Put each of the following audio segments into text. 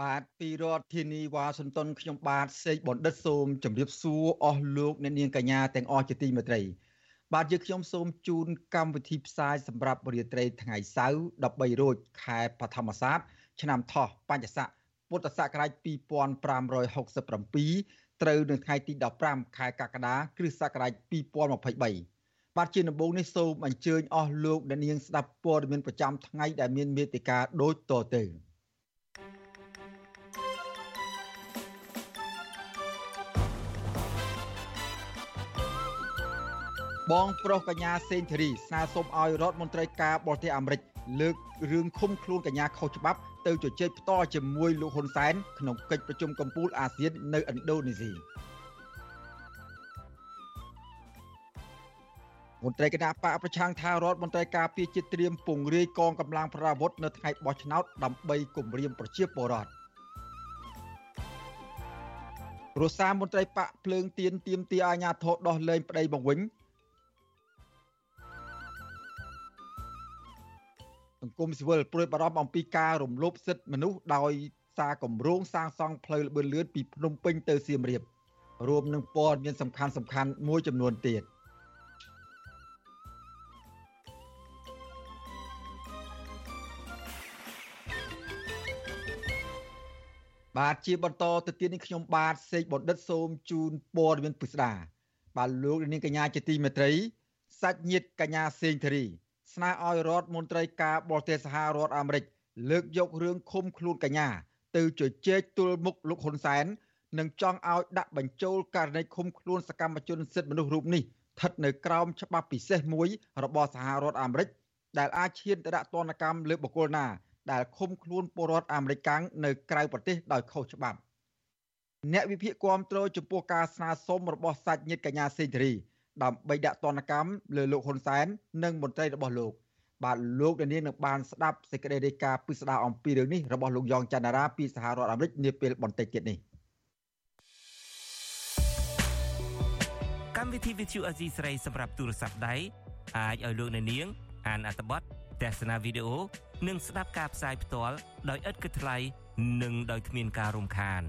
បាទពីរដ្ឋធានីវ៉ាស៊ីនតោនខ្ញុំបាទសេកបណ្ឌិតសូមជម្រាបសួរអស់លោកអ្នកនាងកញ្ញាទាំងអស់ជាទីមេត្រី បាទយើងខ្ញុំសូមជូនកម្មវិធីផ្សាយសម្រាប់រាត្រីថ្ងៃសៅរ៍13រោចខែបឋមសាទឆ្នាំថោះបញ្ញស័កពុទ្ធសករាជ2567ត្រូវនៅថ្ងៃទី15ខែកក្កដាគ្រិស្តសករាជ2023បាទជាដំបូងនេះសូមអញ្ជើញអស់លោកអ្នកនាងស្ដាប់ព័ត៌មានប្រចាំថ្ងៃដែលមានមេតិការដូចតទៅ។ បងប្រុសកញ្ញាសេងធីរីស្នើសុំឲ្យរដ្ឋមន្ត្រីការបរទេសអាមេរិកលើករឿងឃុំខ្លួនកញ្ញាខុសច្បាប់ទៅជជែកផ្ទាល់ជាមួយលោកហ៊ុនសែនក្នុងកិច្ចប្រជុំកំពូលអាស៊ាននៅឥណ្ឌូនេស៊ីមន្ត្រីគណៈបកប្រឆាំងថារដ្ឋមន្ត្រីការពារជាតិត្រៀមពង្រាយកងកម្លាំងប្រដាប់អាវុធនៅថ្ងៃបោះឆ្នោតដើម្បីគម្រាមប្រជាពលរដ្ឋរសាមន្ត្រីបកភ្លើងទៀនទៀមទីអាញាធរដោះលែងប្តីមកវិញ សង្គមស៊ីវិលព្រួយបារម្ភអំពីការរំលោភសិទ្ធិមនុស្សដោយសារគម្រោងសាងសង់ផ្លូវលបឿនលឿនពីភ្នំពេញទៅសៀមរាបរួមនឹងព័ត៌មានសំខាន់សំខាន់មួយចំនួនទៀតបាទជាបន្តទៅទៀតនេះខ្ញុំបាទសេកបណ្ឌិតសូមជូនព័ត៌មានពិស្ដាបាទលោកនាងកញ្ញាជាទីមេត្រីសាច់ញាតិកញ្ញាសេងធារី ស្នើឲ្យរដ្ឋមន្ត្រីការបរទេសសហរដ្ឋអាមេរិកលើកយករឿងឃុំខ្លួនកញ្ញា ទៅជជែកទល់មុខលោកហ៊ុនសែននិងចង់ឲ្យដាក់បញ្ចូលករណីឃុំខ្លួនសកម្មជនសិទ្ធិមនុស្សរូបនេះស្ថិតនៅក្រោមច្បាប់ពិសេសមួយរបស់សហរដ្ឋអាមេរិកដែលអាចឈានទៅដាក់ទណ្ឌកម្មលើបុគ្គលណាដែលឃុំខ្លួនពលរដ្ឋអាមេរិកកាំងនៅក្រៅប្រទេសដោយខុសច្បាប់អ្នកវិភាគគាំទ្រចំពោះការស្នើសុំរបស់សាច់ញាតិកញ្ញាសេងធារី ដើម្បីដាក់ទណ្ឌកម្មលើលោកហ៊ុនសែននិងមន្ត្រីរបស់លោកបាទលោកនាងនឹងបានស្ដាប់សេចក្តីរាយការណ៍ពិស្ដារអំពីរឿងនេះរបស់លោកយ៉ងច័ន្ទរាពីសហរដ្ឋអាមេរិកនាពេលបន្តិចទៀតនេះកម្មវិធី Vithu Azizi ស្រីសម្រាប់ទូរស័ព្ទដៃអាចឲ្យលោកនាង អានអត្ថបទទស្សនាវីដេអូនិងស្ដាប់ការផ្សាយផ្ទាល់ដោយឥតគិតថ្លៃនិងដោយគ្មានការរំខាន។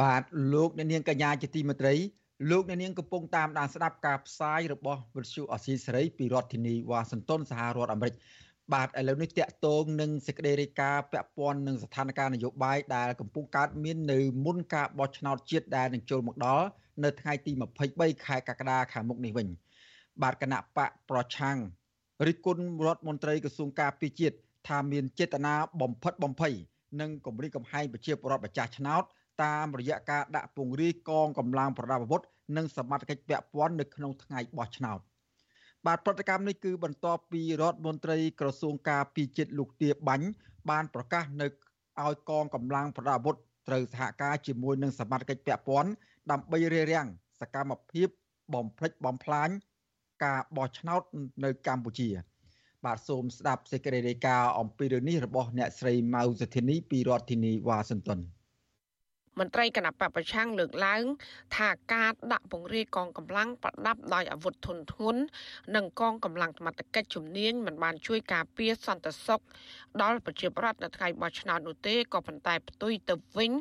បាទលោកអ្នកនាងកញ្ញាជាទីមេត្រីលោកអ្នកនាងកំពុងតាមដានស្ដាប់ការផ្សាយរបស់វិទ្យុអស៊ីសេរីពីរដ្ឋធានីវ៉ាស៊ីនតោនសហរដ្ឋអាមេរិកបាទឥឡូវនេះតកតងនឹងសេចក្តីរាយការណ៍ពាក់ព័ន្ធនឹងស្ថានភាពនយោបាយដែលកំពុងកើតមាននៅមុនការបោះឆ្នោតជាតិដែលនឹងចូលមកដល់នៅថ្ងៃទី23ខែកក្កដាខាងមុខនេះវិញបាទគណៈបកប្រឆាំងរិះគន់រដ្ឋមន្ត្រីក្រសួងការពារជាតិថាមានចេតនាបំផិតបំភ័យនិងគម្រិះកំហែងប្រជាពលរដ្ឋម្ចាស់ឆ្នោត តាមរយៈការដាក់ពង្រាយកងកម្លាំងប្រដាប់អាវុធនិងសមត្ថកិច្ចពាក់ព័ន្ធនៅក្នុងថ្ងៃបោះឆ្នោតបាទប្រតិកម្មនេះគឺបន្ទាប់ពីរដ្ឋមន្ត្រីក្រសួងការពារជាតិលោកទាបាញ់បានប្រកាសនៅឲ្យកងកម្លាំងប្រដាប់អាវុធត្រូវសហការជាមួយនឹងសមត្ថកិច្ចពាក់ព័ន្ធដើម្បីរារាំងសកម្មភាពបំផ្លិចបំផ្លាញការបោះឆ្នោតនៅកម្ពុជា បាទសូមស្ដាប់សេចក្តីរាយការណ៍អំពីរឿងនេះរបស់អ្នកស្រីម៉ៅសុធានីពីរដ្ឋធានីវ៉ាស៊ីនតោន មន្ត្រីគណៈបពប្រឆាំងលើកឡើង ថាការដាក់ពង្រាយកងកម្លាំងប្រដាប់ដោយអាវុធធុនធ្ងន់និងកងកម្លាំងសមត្ថកិច្ចជំនាញមិនបានជួយការពារសន្តិសុខដល់ប្រជាពលរដ្ឋនៅថ្ងៃបោះឆ្នោតនោះទេក៏ប៉ុន្តែផ្ទុយទៅវិញ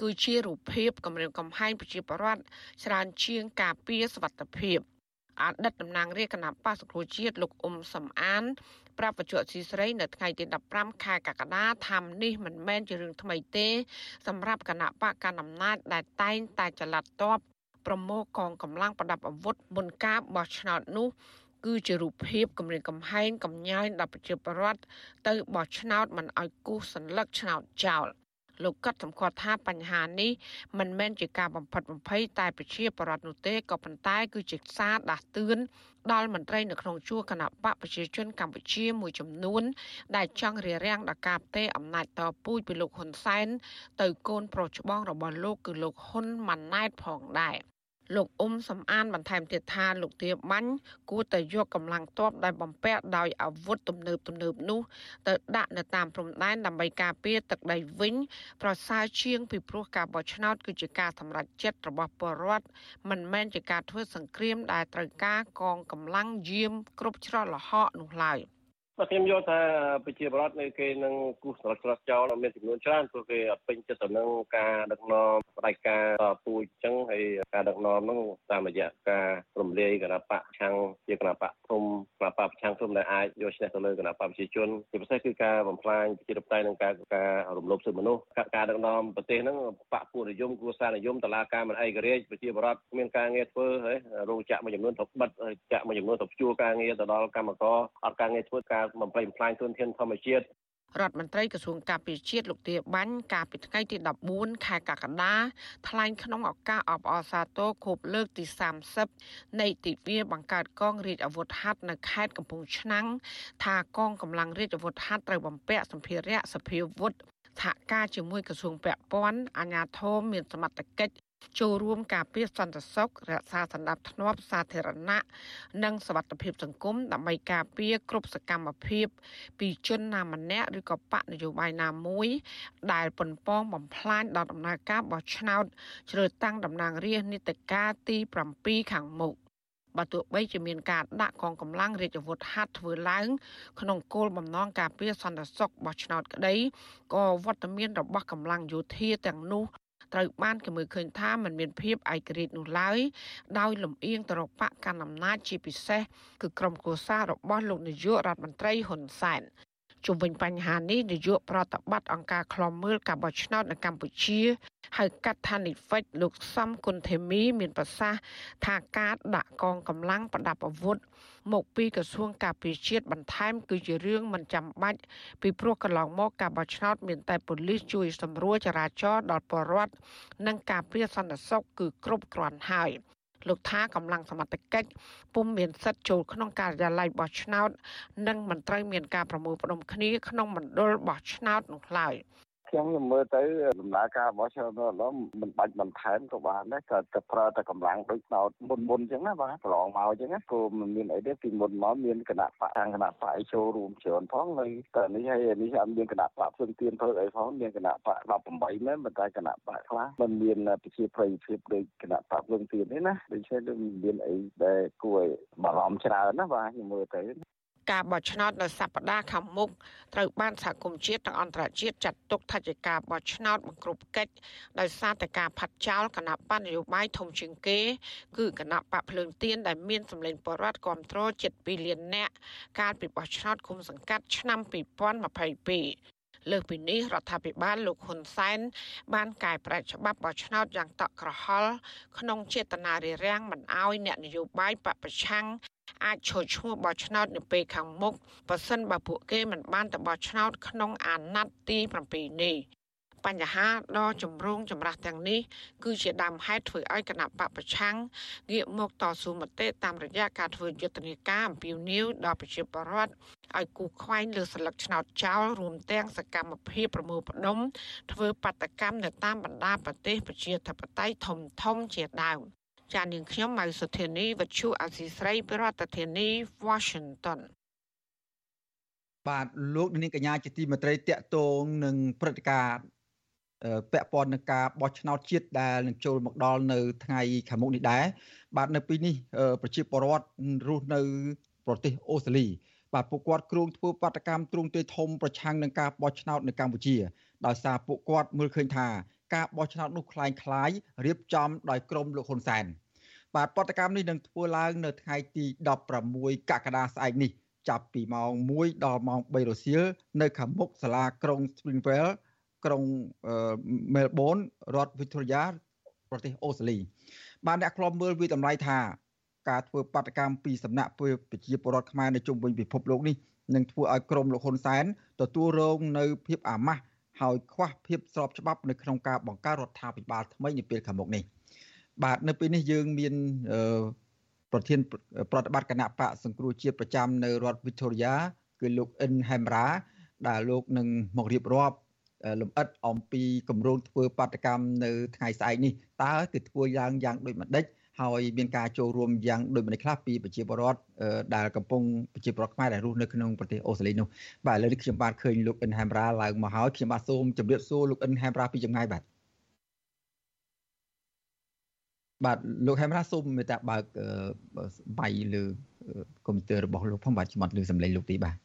គឺជារូបភាពគម្រាមកំហែងប្រជាពលរដ្ឋច្រើនជាងការពារសវត្ថិភាព អតីតតំណាងរាជគណៈបក្សសង្គ្រោះជាតិលោកអ៊ុំសំអានប្រាប់បច្ចុប្បន្នស៊ីស្រីនៅថ្ងៃទី15ខែកក្កដាថានេះមិនមែនជារឿងថ្មីទេ សម្រាប់គណៈបកកណ្ដាលអំណាចដែលតែងតែចល័តតបប្រមូលកងកម្លាំងប្រដាប់អាវុធមុនការបោះឆ្នោតនោះគឺជារូបភាពគម្រាមកំហែងកំញាញដល់ប្រជាពលរដ្ឋទៅបោះឆ្នោតមិនឲ្យគូសសัญลักษณ์ឆ្នោតចោល លោកកត់សម្គាល់ថាបញ្ហានេះមិនមែនជាការបំផិតបំភ័យតែប្រជាពលរដ្ឋនោះទេក៏ប៉ុន្តែគឺជាសារដាស់តឿនដល់មន្ត្រីនៅក្នុងជួរគណៈបកប្រជាជនកម្ពុជាមួយចំនួន ដែលចង់រារាំងដល់ការផ្ទេរអំណាចតពូជពីលោកហ៊ុនសែនទៅកូនប្រុសច្បងរបស់លោកគឺលោកហ៊ុនម៉ាណែតផងដែរ។ លោកអ៊ុំសំអានបន្ថែមទៀតថាលោកទាបាញ់គួរតែយកកម្លាំងទ័ពដែលបំពាក់ដោយអាវុធទំនើបទំនើបនោះទៅដាក់នៅតាមព្រំដែនដើម្បីការពារទឹកដីវិញ ប្រសើរជាងពីព្រោះការបោះឆ្នោតគឺជាការសម្រេចចិត្តរបស់ពលរដ្ឋមិនមែនជាការធ្វើសង្គ្រាមដែលត្រូវការកងកម្លាំងយាមគ្រប់ច្រកល្ហកនោះឡើយ។ បាទខ្ញុំយល់ថាប្រជាពលរដ្ឋនៅគេនឹងគូសសម្រាប់ច្រត់ចោលមានចំនួនច្រើនព្រោះគេពេញចិត្តទៅនឹងការដឹកនាំផ្ដាច់ការពូជអញ្ចឹងហើយការដឹកនាំនោះតាមរយៈការរំលាយគណៈបកឆាំងជាគណៈបកធំគណៈបកប្រឆាំងធំដែលអាចយកឈ្នះទៅលើគណៈបកប្រជាជនជាពិសេសគឺការបំផ្លាញប្រជាធិបតេយ្យនិងការការរំលោភសិទ្ធិមនុស្សការដឹកនាំប្រទេសហ្នឹងបកពួកនិយមគ្រួសារនិយមតឡាការមិនឯករាជ្យប្រជាពលរដ្ឋមានការងារធ្វើហើយរោងចក្រមួយចំនួនត្រូវបិទចាក់មួយចំនួនត្រូវជួការងារទៅដល់កម្មករអត់ការងារធ្វើការបំផ្លិចបំផ្លាញទុនធានធម្មជាតិរដ្ឋមន្ត្រីក្រសួងការពារជាតិលោកទាបាញ់កាលពីថ្ងៃទី14ខែកក្កដាថ្លែងក្នុងឱកាសអបអរសាទរខួបលើកទី30នៃទិវាបង្កើតកងរាជអាវុធហត្ថនៅខេត្តកំពង់ឆ្នាំងថាកងកម្លាំងរាជអាវុធហត្ថត្រូវបំពាក់សម្ភារៈសភាវុធសហការជាមួយក្រសួងពាក់ព័ន្ធអាជ្ញាធរមានសមត្ថកិច្ច ចូលរួមការពារសន្តិសុខរក្សាសណ្ដាប់ធ្នាប់សាធារណៈនិងសวัสดิភាពសង្គមដើម្បីការពារគ្រប់សកម្មភាព ពីជនណាម្នាក់ឬក៏បកនយោបាយណាមួយ ដែលប៉ុនប៉ងបំផ្លាញដល់ដំណើរការបោះឆ្នោតជ្រើសតាំងតំណាងរាស្ត្រនីតិកាលទី7ខាងមុខបើទោះបីជាមានការដាក់កងកម្លាំងរាជអាវុធហត្ថធ្វើឡើង ក្នុងគោលបំណងការពារសន្តិសុខបោះឆ្នោតក្តីក៏វត្តមានរបស់កម្លាំងយោធាទាំងនោះ ត្រូវបានគេមើលឃើញថាมันមានភាពឯករាជ្យនោះឡើយដោយលំអៀងទៅរកបកកណ្ដាលអំណាចជាពិសេសគឺក្រុមគូសាររបស់លោកនាយករដ្ឋមន្ត្រីហ៊ុនសែន ជុំវិញបញ្ហានេះនាយកប្រតិបត្តិអង្គការឃ្លាំមើលការបោះឆ្នោតនៅកម្ពុជាហៅកាត់ថានិហ្វិចលោកសំគុណធីមី មានប្រសាសន៍ថាការដាក់កងកម្លាំងប្រដាប់អាវុធមកពីក្រសួងការពារជាតិបន្ថែម គឺជារឿងមិនចាំបាច់ពីព្រោះកន្លងមកការបោះឆ្នោតមានតែប៉ូលីសជួយសម្រួលចរាចរណ៍ដល់ប្រជាពលរដ្ឋនិងការពារសន្តិសុខគឺគ្រប់គ្រាន់ហើយ លោកថាកម្លាំងសមត្ថកិច្ចពុំមានសិទ្ធិចូលក្នុងការិយាល័យបោះឆ្នោត និងមិនត្រូវមានការប្រមូលផ្ដុំគ្នាក្នុងមណ្ឌលបោះឆ្នោតនោះឡើយ។ ខ្ញុំខ្ញុំមើលទៅដំណើរការរបស់ឆ្នោតនោះមិនបាច់បន្ថែមក៏បានដែរក៏តែប្រើតែកម្លាំងដូចឆ្នោតមុនមុនអញ្ចឹងណាបាទប្រឡងមកអញ្ចឹងណាគោមិនមានអីទេពីមុនមកមានគណៈបកខាងគណៈបកចូលរួមច្រើនផងហើយតែនេះហើយនេះអត់មានគណៈបកផ្សេងទៀតធ្វើអីផងមានគណៈបក18មែនប៉ុន្តែគណៈបកខ្លះមិនមានប្រជាប្រិយភាពដូចគណៈបកផ្សេងទៀតទេណាដូច្នេះមិនមានអីដែលគួរឲ្យបារម្ភច្រើនណាបាទខ្ញុំមើលទៅ ការបោះឆ្នោតនៅសប្តាហ៍ខាងមុខត្រូវបានសហគមន៍ជាតិនិងអន្តរជាតិចាត់ទុកថាជាការបោះឆ្នោតបង្ក្រប់កិច្ចដោយសារតែការផាត់ចោលគណៈបកនយោបាយធំជាងគេ គឺគណៈបកភ្លើងទៀនដែលមានសម្លេងបរដ្ឋគ្រប់គ្រងជិត2លាននាក់កាលពីបោះឆ្នោតគុំសង្កាត់ឆ្នាំ2022លើសពីនេះរដ្ឋាភិបាលលោកហ៊ុនសែនបានកែប្រែច្បាប់បោះឆ្នោតយ៉ាងតក់ក្រហល់ក្នុងចេតនារារាំងមិនអោយអ្នកនយោបាយបពប្រឆាំង អាចឈរឈ្មោះបោះឆ្នោតនៅពេលខាងមុខបើសិនបើពួកគេមិនបានទៅបោះឆ្នោតក្នុងអាណត្តិទី7នេះបញ្ហាដ៏ចម្រូងចម្រាសទាំងនេះគឺជាដើមហេតុធ្វើឲ្យគណៈបពប្រឆាំងងាកមកតស៊ូមតិតាមរយៈការធ្វើយុទ្ធនាការអំពាវនាវដល់ប្រជាពលរដ្ឋឲ្យគូខ្វែងលើស្លឹកឆ្នោតចោលរួមទាំងសកម្មភាពប្រមូលផ្ដុំធ្វើបាតកម្មនៅតាមបណ្ដាប្រទេសប្រជាធិបតេយ្យធំធំជាដើម ចាននាងខ្ញុំម៉ៅសុធានីវិទ្យុអសីស្រីប្រធានាធិបតី Washington បាទលោកនាងកញ្ញាជាទីមេត្រីតកតងនឹងព្រឹត្តិការណ៍ពាក់ព័ន្ធនឹងការបោះឆ្នោតជាតិដែលនឹងចូលមកដល់នៅថ្ងៃខាងមុខនេះដែរបាទនៅពេលនេះប្រជាពលរដ្ឋរស់នៅប្រទេសអូស្ត្រាលី បាទពួកគាត់គ្រោងធ្វើបាតកម្មទ្រង់ទ្រាយធំប្រឆាំងនឹងការបោះឆ្នោតនៅកម្ពុជាដោយសារពួកគាត់មើលឃើញថា ការបោះឆ្នោតនោះคล้ายคล้ายរៀបចំដោយក្រុមលោកហ៊ុនសែន បាទបដកម្មនេះនឹងធ្វើឡើងនៅថ្ងៃទី16កក្កដាស្អែកនេះចាប់ពីម៉ោង1ដល់ម៉ោង3រសៀលនៅខាងមុខសាលាក្រុង Springvale ក្រុង Melbourne រដ្ឋ Victoria ប្រទេសអូស្ត្រាលីបានអ្នកខ្លាំមើលវាតម្លៃថាការធ្វើបាតកម្មពីសំណាក់ប្រជាពលរដ្ឋខ្មែរនៅជុំវិញពិភពលោកនេះនឹងធ្វើឲ្យក្រមលោកហ៊ុនសែនទទួលរងនៅភាពអាម៉ាស់ ហើយខ្វះភាពស្របច្បាប់នៅក្នុងការបង្កើតរដ្ឋាភិបាលថ្មីនាពេលខាងមុខនេះបាទនៅពេលនេះយើងមានប្រធានប្រតិបត្តិគណៈបកសង្គ្រោះជាតិប្រចាំនៅរដ្ឋ Victoria គឺលោកអិនហេមរ៉ាដែលលោកនឹងមករៀបរាប់លំអិតអំពីគម្រោងធ្វើបាតកម្មនៅថ្ងៃស្អែកនេះតើគឺធ្វើយ៉ាងយ៉ាងដូចម្ដេច ហើយមានការចូលរួមយ៉ាងដូចម្ដេចខ្លះពីប្រជាពលរដ្ឋដែលកំពុងប្រជាពលរដ្ឋខ្មែរដែលរស់នៅក្នុងប្រទេសអូស្ត្រាលីនោះបាទឥឡូវនេះខ្ញុំបាទឃើញលោកអិនហាមរ៉ាឡើងមកហើយខ្ញុំបាទសូមជម្រាបសួរលោកអិនហាមរ៉ាពីចម្ងាយបាទបាទលោកហេមរ៉ាសូមមេត្តាបើកបៃលើកុំព្យូទ័ររបស់លោកផងបាទខ្ញុំអត់ឮសំឡេងលោកទីបាទ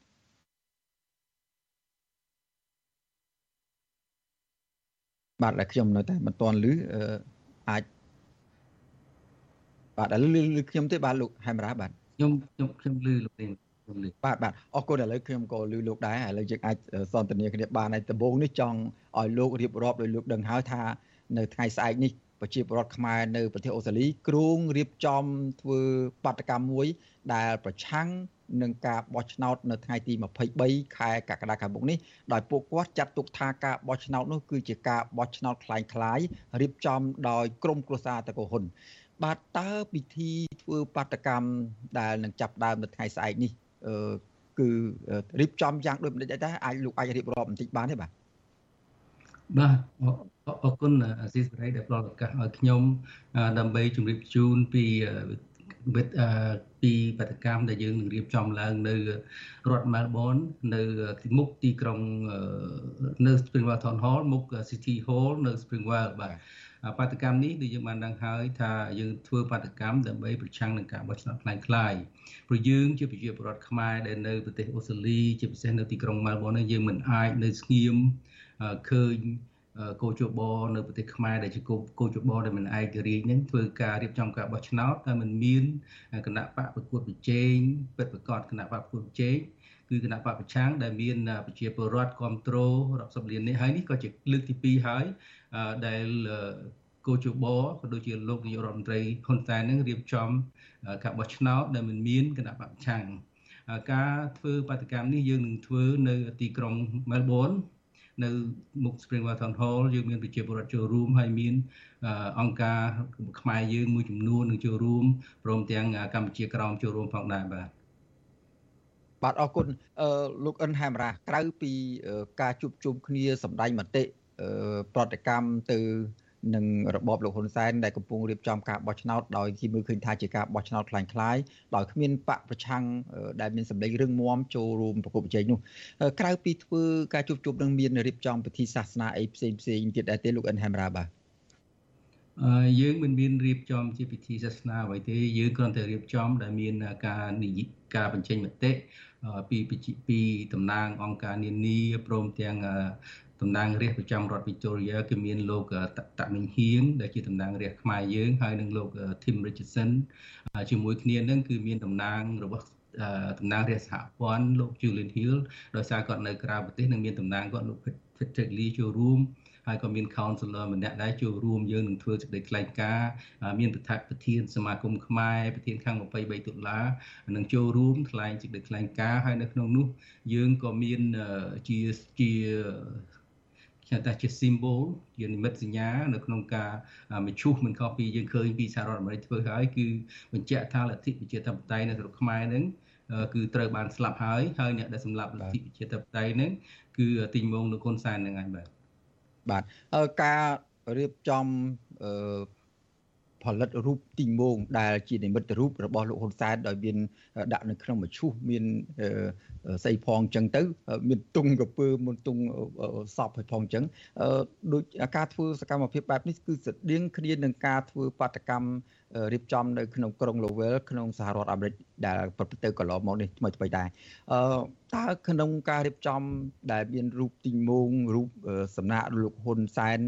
បាទតែខ្ញុំនៅតែមិនទាន់ឮអាច បាទឥឡូវឮខ្ញុំទេបាទលោកហែមរ៉ាបាទខ្ញុំខ្ញុំខ្ញុំឮលោកលេងខ្ញុំឮបាទបាទអរគុណឥឡូវខ្ញុំក៏ឮលោកដែរឥឡូវយើងអាចសន្ទនាគ្នាបានហើយដំបូងនេះចង់ឲ្យលោករៀបរាប់ដោយលោកដឹងហើយថានៅថ្ងៃស្អែកនេះប្រជាពលរដ្ឋខ្មែរនៅប្រទេសអូស្ត្រាលីគ្រោងរៀបចំធ្វើបាតកម្មមួយ ដែលប្រឆាំងនឹងការបោះឆ្នោតនៅថ្ងៃទី23ខែកក្កដាខាងមុខនេះដោយពួកគាត់ចាត់ទុកថាការបោះឆ្នោតនោះគឺជាការបោះឆ្នោតคล้ายៗរៀបចំដោយក្រមគ្រួសារតកោហ៊ុន បាទតើពិធីធ្វើបាតកម្មដែលនឹងចាប់ដើមនៅថ្ងៃស្អែកនេះអឺគឺរៀបចំយ៉ាងដូចម្តេចដែរអាចលោកអាចរៀបរាប់បន្តិចបានទេបាទបាទអរគុណអាស៊ីសេរីដែលផ្ដល់ឱកាសឲ្យខ្ញុំដើម្បីជម្រាបជូនពីវិទ្យពីបដកម្មដែលយើងនឹងរៀបចំឡើងនៅរដ្ឋ Melbourne នៅមុខទីក្រុងនៅ Springvale Town Hall មុខ City Hall នៅ Springvale បាទ បាតកម្មនេះដូចយើងបានដឹងហើយថាយើងធ្វើបាតកម្មដើម្បីប្រឆាំងនឹងការបោះឆ្នោតខ្លាំងខ្លាយព្រោះយើងជាប្រជាពលរដ្ឋខ្មែរដែលនៅប្រទេសអូស្ត្រាលីជាពិសេសនៅទីក្រុង Melbourne នេះយើងមិនអាចនៅស្ងៀមឃើញកោជបនៅប្រទេសខ្មែរដែលជាកោជបដែលមិនឯករាជ្យនឹងធ្វើការរៀបចំការបោះឆ្នោតតែมันមានគណៈបកប្រកួតប្រជែងពិតប្រាកដគណៈបកប្រកួតប្រជែងគឺគណៈបកប្រឆាំងដែលមានប្រជាពលរដ្ឋគ្រប់គ្រងរាប់សិបលាននេះហើយនេះក៏ជាលើកទី2ហើយ ដែលគោជបក៏ដូចជាលោកនាយករដ្ឋមន្ត្រីហ៊ុនសែននឹងរៀបចំការបោះឆ្នោតដែលមិនមានគណៈបកប្រឆាំងការធ្វើបាតកម្មនេះយើងនឹងធ្វើនៅទីក្រុង Melbourne នៅមុខ Springvale Town Hall យើងមានប្រជាពលរដ្ឋចូលរួមហើយមានអង្គការខ្មែរយើងមួយចំនួននឹងចូលរួមព្រមទាំងកម្ពុជាក្រោមចូលរួមផងដែរបាទបាទអរគុណអឺលោកអិនហែមរ៉ាក្រៅពីការជួបជុំគ្នាសម្ដែងមតិ ប្រតិកម្មទៅនឹងរបបលោកហ៊ុនសែនដែលកំពុងរៀបចំការបោះឆ្នោតដោយគេមើលឃើញថាជាការបោះឆ្នោតคล้ายៗដោយគ្មានបកប្រឆាំងដែលមានសម្លេងរឹងមាំចូលរួមប្រគល់ប្រជែងនោះក្រៅពីធ្វើការជួបជុំនឹងមានរៀបចំពិធីសាសនាអីផ្សេងផ្សេងទៀតដែរទេលោកអិនហេមរ៉ាបាទយើងមិនមានរៀបចំជាពិធីសាសនាអ្វីទេយើងគ្រាន់តែរៀបចំដែលមានការនិយាយការបញ្ចេញមតិពីពីតំណាងអង្គការនានាព្រមទាំង តំណាងរាស្ត្រប្រចាំរដ្ឋ Victoria គឺមានលោកតមិញហៀងដែលជាតំណាងរាស្ត្រខ្មែរយើងហើយនិងលោក Tim Richardson ជាមួយគ្នានឹងគឺមានតំណាងរបស់តំណាងរាស្ត្រសហព័ន្ធលោក Julian Hill ដោយសារគាត់នៅក្រៅប្រទេសនិងមានតំណាងគាត់លោក Patrick Lee ចូលរួមហើយក៏មាន counselor ម្នាក់ដែរចូលរួមយើងនឹងធ្វើសេចក្តីថ្លែងការណ៍មានប្រធានប្រធានសមាគមខ្មែរប្រធានខាង23ដុល្លារនឹងចូលរួមថ្លែងសេចក្តីថ្លែងការណ៍ហើយនៅក្នុងនោះយើងក៏មានជាជា ខ្ញុំថាជា symbol ជានិមិត្តសញ្ញា នៅក្នុងការមឈូសមិនខុសពីយើងឃើញពីសហរដ្ឋអាមេរិកធ្វើហើយគឺបញ្ជាក់ថាលទ្ធិប្រជាធិបតេយ្យនៅស្រុកខ្មែរហ្នឹងគឺត្រូវបានស្លាប់ហើយហើយអ្នកដែលសម្លាប់លទ្ធិប្រជាធិបតេយ្យហ្នឹងគឺទីងងលោកហ៊ុនសែនហ្នឹងហើយបាទបាទការរៀបចំ ផលិតរូបទីងងដែលជានិមិត្តរូបរបស់លោកហ៊ុនសែនដោយមានដាក់នៅក្នុងមឈូសមានស្អីផងអញ្ចឹងទៅ មានទុងកពើមុនទុងសពឲ្យផងអញ្ចឹងដូចការធ្វើសកម្មភាពបែបនេះគឺស្តៀងគ្នានឹងការធ្វើបាតកម្មរៀបចំនៅក្នុងក្រុង Lowell ក្នុងសហរដ្ឋអាមេរិកដែលប្រព្រឹត្តទៅកន្លងមកនេះថ្មីថ្មីដែរអឺតើក្នុងការរៀបចំដែលមានរូបទីងមងរូបសំណាកលោកហ៊ុនសែន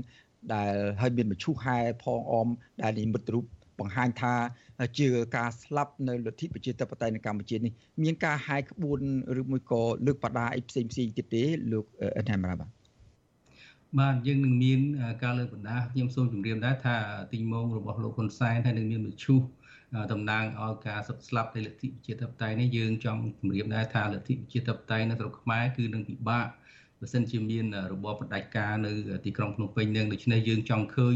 ដែលហើយមានមឈូសហែផងអមដែលនិមិត្តរូបបង្ហាញថាជាការស្លាប់នៅលទ្ធិប្រជាធិបតេយ្យនៅកម្ពុជានេះមានការហាយក្បួនឬមួយក៏លើកបដាអីផ្សេងផ្សេងទៀតទេលោកអេនហាមរ៉ាបាទបាទយើងនឹងមានការលើកបណ្ដាខ្ញុំសូមជម្រាបដែរថាទីងងរបស់លោកហ៊ុនសែនហើយនឹងមានមជ្ឈុតំណាងឲ្យការសឹកស្លាប់នៃលទ្ធិប្រជាធិបតេយ្យនេះយើងចង់ជម្រាបដែរថាលទ្ធិប្រជាធិបតេយ្យនៅស្រុកខ្មែរគឺនឹងពិបាក បើសិនជាមានរបបផ្ដាច់ការនៅទីក្រុងភ្នំពេញនឹងដូច្នេះយើងចង់ឃើញ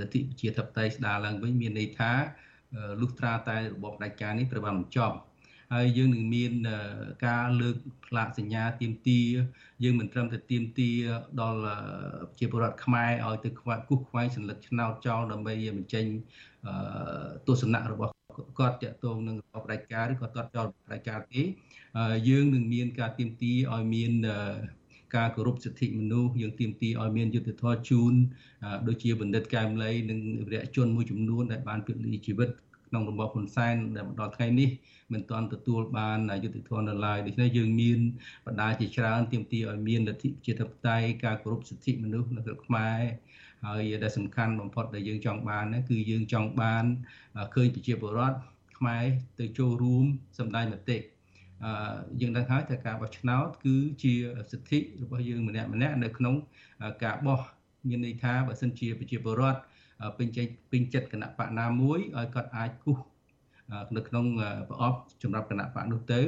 រដ្ឋជាធិបតេយ្យស្ដារឡើងវិញមានន័យថាលុះត្រាតែរបបផ្ដាច់ការនេះត្រូវបានបញ្ចប់ហើយយើងនឹងមានការលើកផ្លាកសញ្ញាទៀមទាយើងមិនត្រឹមតែទៀមទាដល់ជាពលរដ្ឋខ្មែរឲ្យទៅខ្វាត់គូសខ្វាយសញ្ញាឆ្នោតចោលដើម្បីបញ្ចេញទស្សនៈរបស់ គាត់តាក់ទងនឹងរបបផ្ដាច់ការឬក៏គាត់ចោលផ្ដាច់ការទេយើងនឹងមានការទៀមទាឲ្យមានការគោរពសិទ្ធិមនុស្សយើងទាមទារឲ្យមានយុត្តិធម៌ជូនដូចជាបណ្ឌិតកែមលីនិងវីរៈជនមួយចំនួនដែលបានពលីជីវិតក្នុងរបបហ៊ុនសែនដែលមកដល់ថ្ងៃនេះមិនទាន់ទទួលបានយុត្តិធម៌នៅឡើយដូច្នេះយើងមានបណ្ដាជាច្រើនទាមទារឲ្យមានលទ្ធិប្រជាធិបតេយ្យការគោរពសិទ្ធិមនុស្សនៅស្រុកខ្មែរ ហើយដែលសំខាន់បំផុតដែលយើងចង់បានគឺយើងចង់បានឃើញប្រជាពលរដ្ឋខ្មែរទៅចូលរួមសម្ដែងមតិអឺយើងដឹងហើយថាការបោះឆ្នោតគឺជាសិទ្ធិរបស់យើងម្នាក់ម្នាក់នៅក្នុងការបោះមានន័យថាបើសិនជាប្រជាពលរដ្ឋពេញចិត្តពេញចិត្តគណៈបកណាមួយឲ្យគាត់អាចគូសនៅក្នុងប្រអប់សម្រាប់គណៈបកនោះទៅ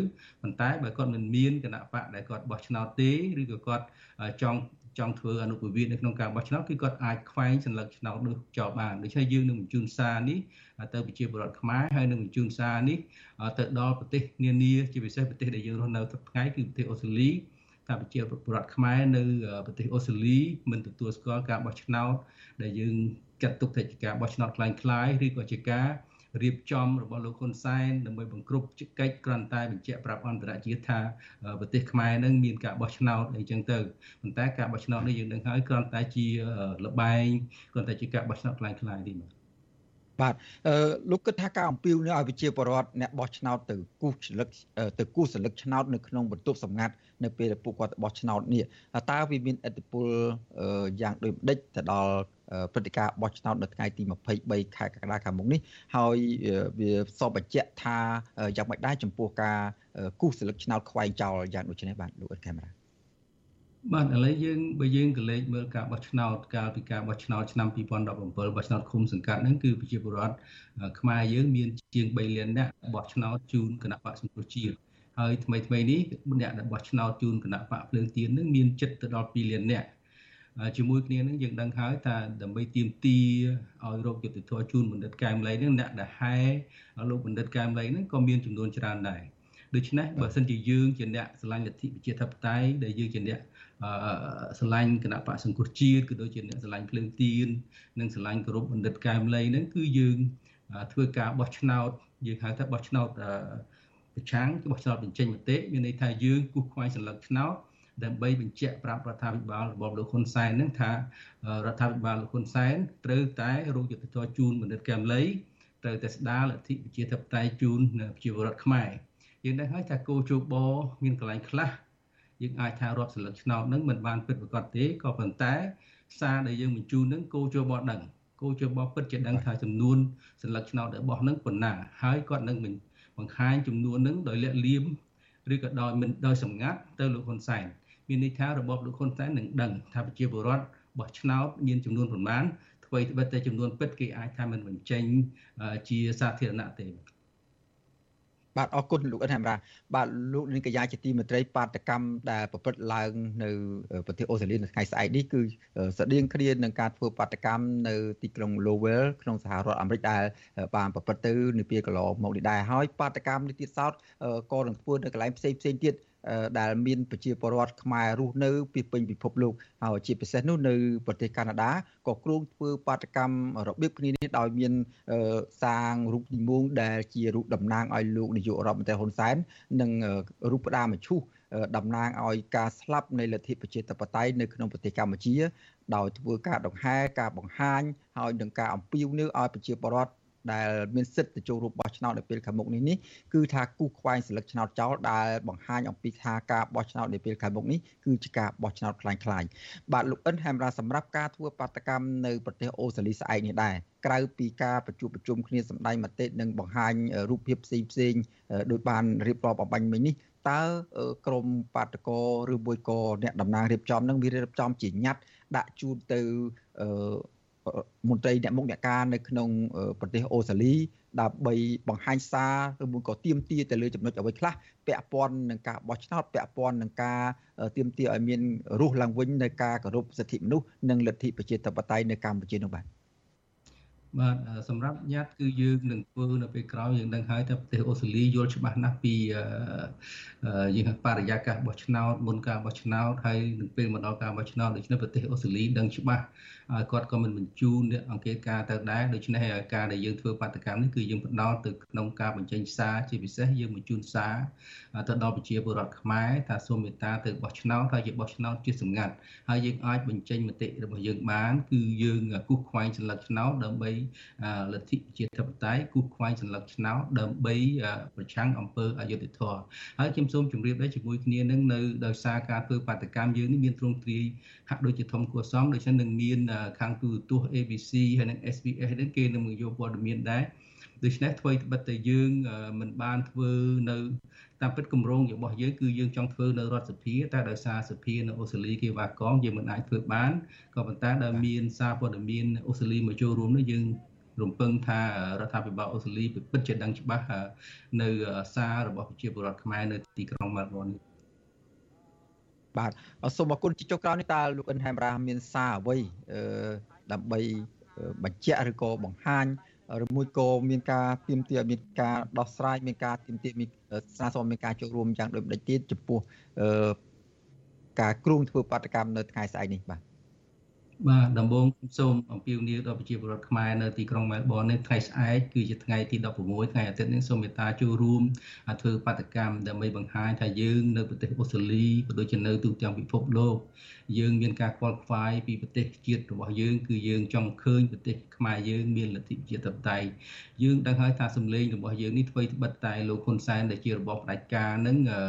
ប៉ុន្តែបើគាត់មិនមានគណៈបកដែលគាត់បោះឆ្នោតទេឬក៏គាត់ចង់ ចង់ធ្វើអនុប្រវេទនៅក្នុងការបោះឆ្នោតគឺគាត់អាចខ្វែងសัญลักษณ์ឆ្នោតនោះចោលបានដូច្នេះយើងនឹងបញ្ជូនសារនេះទៅប្រជាពលរដ្ឋខ្មែរហើយនឹងបញ្ជូនសារនេះទៅដល់ប្រទេសនានាជាពិសេសប្រទេសដែលយើងរស់នៅសប្តាហ៍គឺប្រទេសអូស្ត្រាលីថាប្រជាពលរដ្ឋខ្មែរនៅប្រទេសអូស្ត្រាលីមិនទទួលស្គាល់ការបោះឆ្នោតដែលយើងចាត់ទុកថាជាការបោះឆ្នោតคล้ายៗឬក៏ជាការ រៀបចំរបស់លោកហ៊ុនសែនដើម្បីបង្ក្រប់កិច្ចគ្រាន់តែបញ្ជាក់ប្រាប់អន្តរជាតិថាប្រទេសខ្មែរនឹងមានការបោះឆ្នោតអីចឹងទៅប៉ុន្តែការបោះឆ្នោតនេះយើងដឹងហើយគ្រាន់តែជាលបែងគ្រាន់តែជាការបោះឆ្នោតខ្លាំងៗទេបាទបាទអឺលោកគិតថាការអំពាវនាវឲ្យវិជាពរដ្ឋអ្នកបោះឆ្នោតទៅគូសស្លឹកទៅគូសស្លឹកឆ្នោតនៅក្នុងបន្ទប់សម្ងាត់នៅពេលដែលពួកគាត់បោះឆ្នោតនេះតើវាមានអតិពលយ៉ាងដូចម្ដេចទៅដល់ ព្រឹត្តិការណ៍បោះឆ្នោតនៅថ្ងៃទី23ខែកក្កដាខាងមុខនេះហើយវាសពបញ្ជាក់ថាយ៉ាងម៉េចដែរចំពោះការគូសស្លឹកឆ្នោតខ្វែងចោលយ៉ាងដូចនេះបាទលោកអ៊ិនកាមេរ៉ាបាទឥឡូវយើងបើយើងក៏លេខមើលការបោះឆ្នោតកាលពីការបោះឆ្នោតឆ្នាំ2017បោះឆ្នោតឃុំសង្កាត់ហ្នឹងគឺប្រជាពលរដ្ឋខ្មែរយើងមានជាង3លាននាក់បោះឆ្នោតជូនគណៈបកសង្គ្រោះជាតិហើយថ្មីថ្មីនេះអ្នកដែលបោះឆ្នោតជូនគណៈបកភ្លើងទៀនហ្នឹងមានចិត្តទៅដល់2លាននាក់ ជាមួយគ្នានឹងយើងដឹងហើយថាដើម្បីទៀមទីឲ្យរោគយុទ្ធធរជូនបណ្ឌិតកែមលីនឹងអ្នកដែលហែលោកបណ្ឌិតកែមលីនឹងក៏មានចំនួនច្រើនដែរដូច្នេះបើសិនជាយើងជាអ្នកស្រឡាញ់លទ្ធិប្រជាធិបតេយ្យដែលយើងជាអ្នកស្រឡាញ់គណៈបកសង្គ្រោះជាតិក៏ដូចជាអ្នកស្រឡាញ់ភ្លើងទៀននិងស្រឡាញ់គោរពបណ្ឌិតកែមលីហ្នឹងគឺយើងធ្វើការបោះឆ្នោតយើងហៅថាបោះឆ្នោតប្រឆាំងបោះឆ្នោតបញ្ចេញមតិមានន័យថាយើងគូសខ្វែងសន្លឹកឆ្នោត ដើម្បីបញ្ជាក់ប្រាប់រដ្ឋាភិបាលរបបលោកហ៊ុនសែននឹងថារដ្ឋាភិបាលលោកហ៊ុនសែនត្រូវតែរកយុទ្ធសាស្ត្រជូនបណ្ឌិតកែមលីត្រូវតែស្ដារលទ្ធិប្រជាធិបតេយ្យជូនប្រជាពលរដ្ឋខ្មែរយើងដឹងហើយថាគោជោបមានកន្លែងខ្លះយើងអាចថារាប់សន្លឹកឆ្នោតនឹងមិនបានពិតប្រាកដទេក៏ប៉ុន្តែសារដែលយើងបញ្ជូននឹងគោជបដឹងគោជបពិតជាដឹងថាចំនួនសន្លឹកឆ្នោតរបស់នឹងប៉ុណ្ណាហើយគាត់នឹងបង្ហាញចំនួននឹងដោយលាក់លៀមឬក៏ដោយមិនដោយសម្ងាត់ទៅលោកហ៊ុនសែន មានន័យថារបបលោកហ៊ុនសែននឹងដឹងថាប្រជាពលរដ្ឋបោះឆ្នោតមានចំនួនប្រមាណអ្វីត្បិតតែចំនួនពិតគេអាចថាមិនបញ្ចេញជាសាធារណៈទេបាទអរគុណលោកអិនហេមរ៉ាបាទលោកនាងកញ្ញាជាទីមេត្រីបាតកម្មដែលប្រព្រឹត្តឡើងនៅប្រទេសអូស្ត្រាលីនៅថ្ងៃស្អែកនេះគឺស្តៀងគ្នានឹងការធ្វើបាតកម្មនៅទីក្រុង Lowell ក្នុងសហរដ្ឋអាមេរិកដែលបានប្រព្រឹត្តទៅនាពេលកន្លងមកនេះដែរហើយបាតកម្មនេះទៀតសោតក៏នឹងធ្វើនៅកន្លែងផ្សេងផ្សេងទៀត ដែលមានប្រជាពលរដ្ឋខ្មែររស់នៅពីពេញពិភពលោកហើយជាពិសេសនោះនៅប្រទេសកាណាដាក៏គ្រោងធ្វើបាតកម្មរបៀបគ្នានេះដោយមានសាងរូបនិមងដែលជារូបតំណាងឲ្យលោកនាយករដ្ឋមន្ត្រីហ៊ុនសែននិងរូបផ្ដាមឈូសតំណាងឲ្យការស្លាប់នៃលទ្ធិប្រជាធិបតេយ្យនៅក្នុងប្រទេសកម្ពុជាដោយធ្វើការដង្ហែការបង្ហាញហើយនឹងការអំពាវនាវឲ្យប្រជាពលរដ្ឋ ដែលមានសិទ្ធិទៅចូលរួមបោះឆ្នោតនៅពេលខាងមុខនេះនេះគឺថាគូខ្វែងសិលឹកឆ្នោតចោលដែលបង្ហាញអំពីថាការបោះឆ្នោតនៅពេលខាងមុខនេះគឺជាការបោះឆ្នោតខ្លាំងខ្លាញ់បាទលោកអិនហែមរ៉ាសម្រាប់ការធ្វើបាតកម្មនៅប្រទេសអូស្ត្រាលីស្អែកនេះដែរក្រៅពីការប្រជុំប្រជុំគ្នាសម្ដែងមតិនិងបង្ហាញរូបភាពផ្សេងផ្សេងដោយបានរៀបរាប់អបាញ់មិញនេះតើក្រមបាតកោឬមួយក៏អ្នកតំណាងរៀបចំនឹងវារៀបចំជាញ៉ាត់ដាក់ជូនទៅ មន្ត្រីអ្នកមុខអ្នកការនៅក្នុងប្រទេសអូស្ត្រាលីដើម្បីបង្ហាញសារឬមួយក៏ទៀមទាទៅលើចំណុចអ្វីខ្លះពាក់ព័ន្ធនឹងការបោះឆ្នោតពាក់ព័ន្ធនឹងការទៀមទាឲ្យមានរស់ឡើងវិញនៅការគោរពសិទ្ធិមនុស្សនិងលទ្ធិប្រជាធិបតេយ្យនៅកម្ពុជានោះបាទ បាទសម្រាប់ញត្តិគឺយើងនឹងធ្វើនៅពេលក្រោយយើងដឹងហើយថាប្រទេសអូស្ត្រាលីយល់ច្បាស់ណាស់ពីយើងបរិយាកាសបោះឆ្នោតមុនការបោះឆ្នោតហើយនឹងពេលមកដល់ការបោះឆ្នោតដូច្នេះប្រទេសអូស្ត្រាលីដឹងច្បាស់គាត់ក៏មិនបញ្ជូនអ្នកអង្គការទៅដែរដូច្នេះការដែលយើងធ្វើបាតកម្មនេះគឺយើងផ្ដោតទៅក្នុងការបញ្ចេញសារជាពិសេសយើងបញ្ជូនសារទៅដល់ប្រជាពលរដ្ឋខ្មែរថាសូមមេត្តាទៅបោះឆ្នោតហើយជាបោះឆ្នោតជាសម្ងាត់ហើយយើងអាចបញ្ចេញមតិរបស់យើងបានគឺយើងគូសខ្វែងចន្លឹកឆ្នោតដើម្បីលទ្ធិប្រជាធិបតេយ្យគូសខ្វែងចន្លឹកឆ្នោតដើម្បីប្រឆាំងអំពើអយុត្តិធម៌ហើយខ្ញុំសូមជម្រាបដែរជាមួយគ្នានឹងនៅដោយសារការធ្វើបាតកម្មយើងនេះមានទ្រង់ទ្រាយហាក់ដូចជាធំគួរសមដូច្នេះនឹងមានខាងទូរទស្សន៍ ABC ហើយនិង SBS ហ្នឹងគេនឹងយកព័ត៌មានដែរដូច្នេះធ្វើត្បិតតែយើងមិនបានធ្វើនៅ តាមពិតគម្រោងរបស់យើងគឺយើងចង់ធ្វើនៅរដ្ឋសភាតែដោយសារសភានៅអូស្ត្រាលីគេវាកងយើងមិនអាចធ្វើបានក៏ប៉ុន្តែដែលមានសារព័ត៌មានអូស្ត្រាលីមកចូលរួមនោះយើងរំពឹងថារដ្ឋាភិបាលអូស្ត្រាលីពិតជាដឹងច្បាស់នៅសាររបស់ប្រជាពលរដ្ឋខ្មែរនៅទីក្រុងមែលប៊ននេះបាទសូមអរគុណជាចុងក្រោយនេះតើលោកអិនហែមរ៉ាមានសារអ្វីដើម្បីបញ្ជាក់ឬក៏បង្ហាញ ឬមួយក៏មានការទៀមទាមានការដោះស្រាយមានការទៀមទាមានស្នើសុំមានការចូលរួមយ៉ាងដូចម្ដេចទៀតចំពោះការគ្រោងធ្វើបាតកម្មនៅថ្ងៃស្អែកនេះបាទ បាទដំបូងសូមអំពាវនាវដល់ប្រជាពលរដ្ឋខ្មែរនៅទីក្រុងមែលប៊ននេះថ្ងៃស្អែកគឺជាថ្ងៃទី16ថ្ងៃអាទិត្យនេះសូមមេត្តាចូលរួមធ្វើបាតកម្មដើម្បីបង្ហាញថាយើងនៅប្រទេសអូស្ត្រាលីក៏ដូចជានៅទូទាំងពិភពលោកយើងមានការខ្វល់ខ្វាយពីប្រទេសជាតិរបស់យើងគឺយើងចង់ឃើញប្រទេសខ្មែរយើងមានលទ្ធិជាតិតៃយើងដឹងហើយថាសម្លេងរបស់យើងនេះធ្វើត្បិតតែលោកហ៊ុនសែនដែលជារបបផ្ដាច់ការនឹងអឺ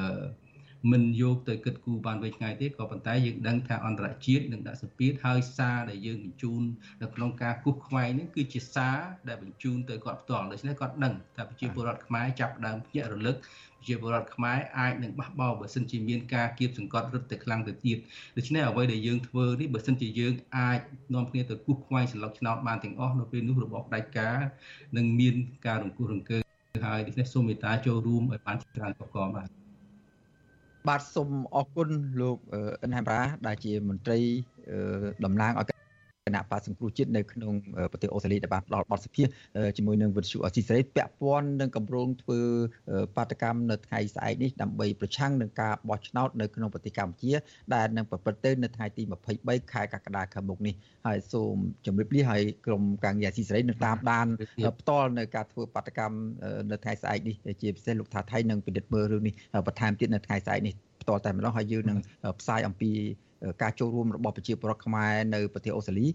មិនយកទៅគិតគូរបានវែងឆ្ងាយទេក៏ប៉ុន្តែយើងដឹងថាអន្តរជាតិនឹងដាក់សម្ពាធហើយសារដែលយើងបញ្ជូននៅក្នុងការគូសខ្វែងនេះគឺជាសារដែលបញ្ជូនទៅគាត់ផ្ទាល់ដូច្នេះគាត់ដឹងថាប្រជាពលរដ្ឋខ្មែរចាប់ដើមភ្ញាក់រលឹកប្រជាពលរដ្ឋខ្មែរអាចនឹងបះបោបើសិនជាមានការគៀបសង្កត់រឹតទៅខ្លាំងទៅទៀតដូច្នេះអ្វីដែលយើងធ្វើនេះបើសិនជាយើងអាចនាំគ្នាទៅគូសខ្វែងសន្លឹកឆ្នោតបានទាំងអស់នៅពេលនោះរបស់ផ្ដាច់ការនឹងមានការរង្គោះរង្គើហើយដូច្នេះសូមមេត្តាចូលរួមឲ្យបានច្រើនប្រកបបាទ បាទសូមអរគុណលោកអិនហែមរ៉ាដែលជាមន្ត្រីតំណាងឲ្យ គណៈបកសង្គ្រោះជាតិនៅក្នុងប្រទេសអូស្ត្រាលីដែលបានផ្ដល់បទសភាជាមួយនឹងវិទ្យុអស៊ីសេរីពាក់ព័ន្ធនឹងកម្រងធ្វើបាតកម្មនៅថ្ងៃស្អែកនេះដើម្បីប្រឆាំងនឹងការបោះឆ្នោតនៅក្នុងប្រទេសកម្ពុជាដែលនឹងប្រព្រឹត្តទៅនៅថ្ងៃទី23ខែកក្កដាខាងមុខនេះហើយសូមជម្រាបលាហើយក្រុមការងារអស៊ីសេរីនឹងតាមដានផ្ទាល់នៅការធ្វើបាតកម្មនៅថ្ងៃស្អែកនេះជាពិសេសលោកថាថៃនឹងពិនិត្យមើលរឿងនេះបន្ថែមទៀតនៅថ្ងៃស្អែកនេះផ្ទាល់តែម្ដងហើយយើងនឹងផ្សាយអំពី ការចូលរួមរបស់ប្រជាពលរដ្ឋខ្មែរនៅប្រទេសអូស្ត្រាលី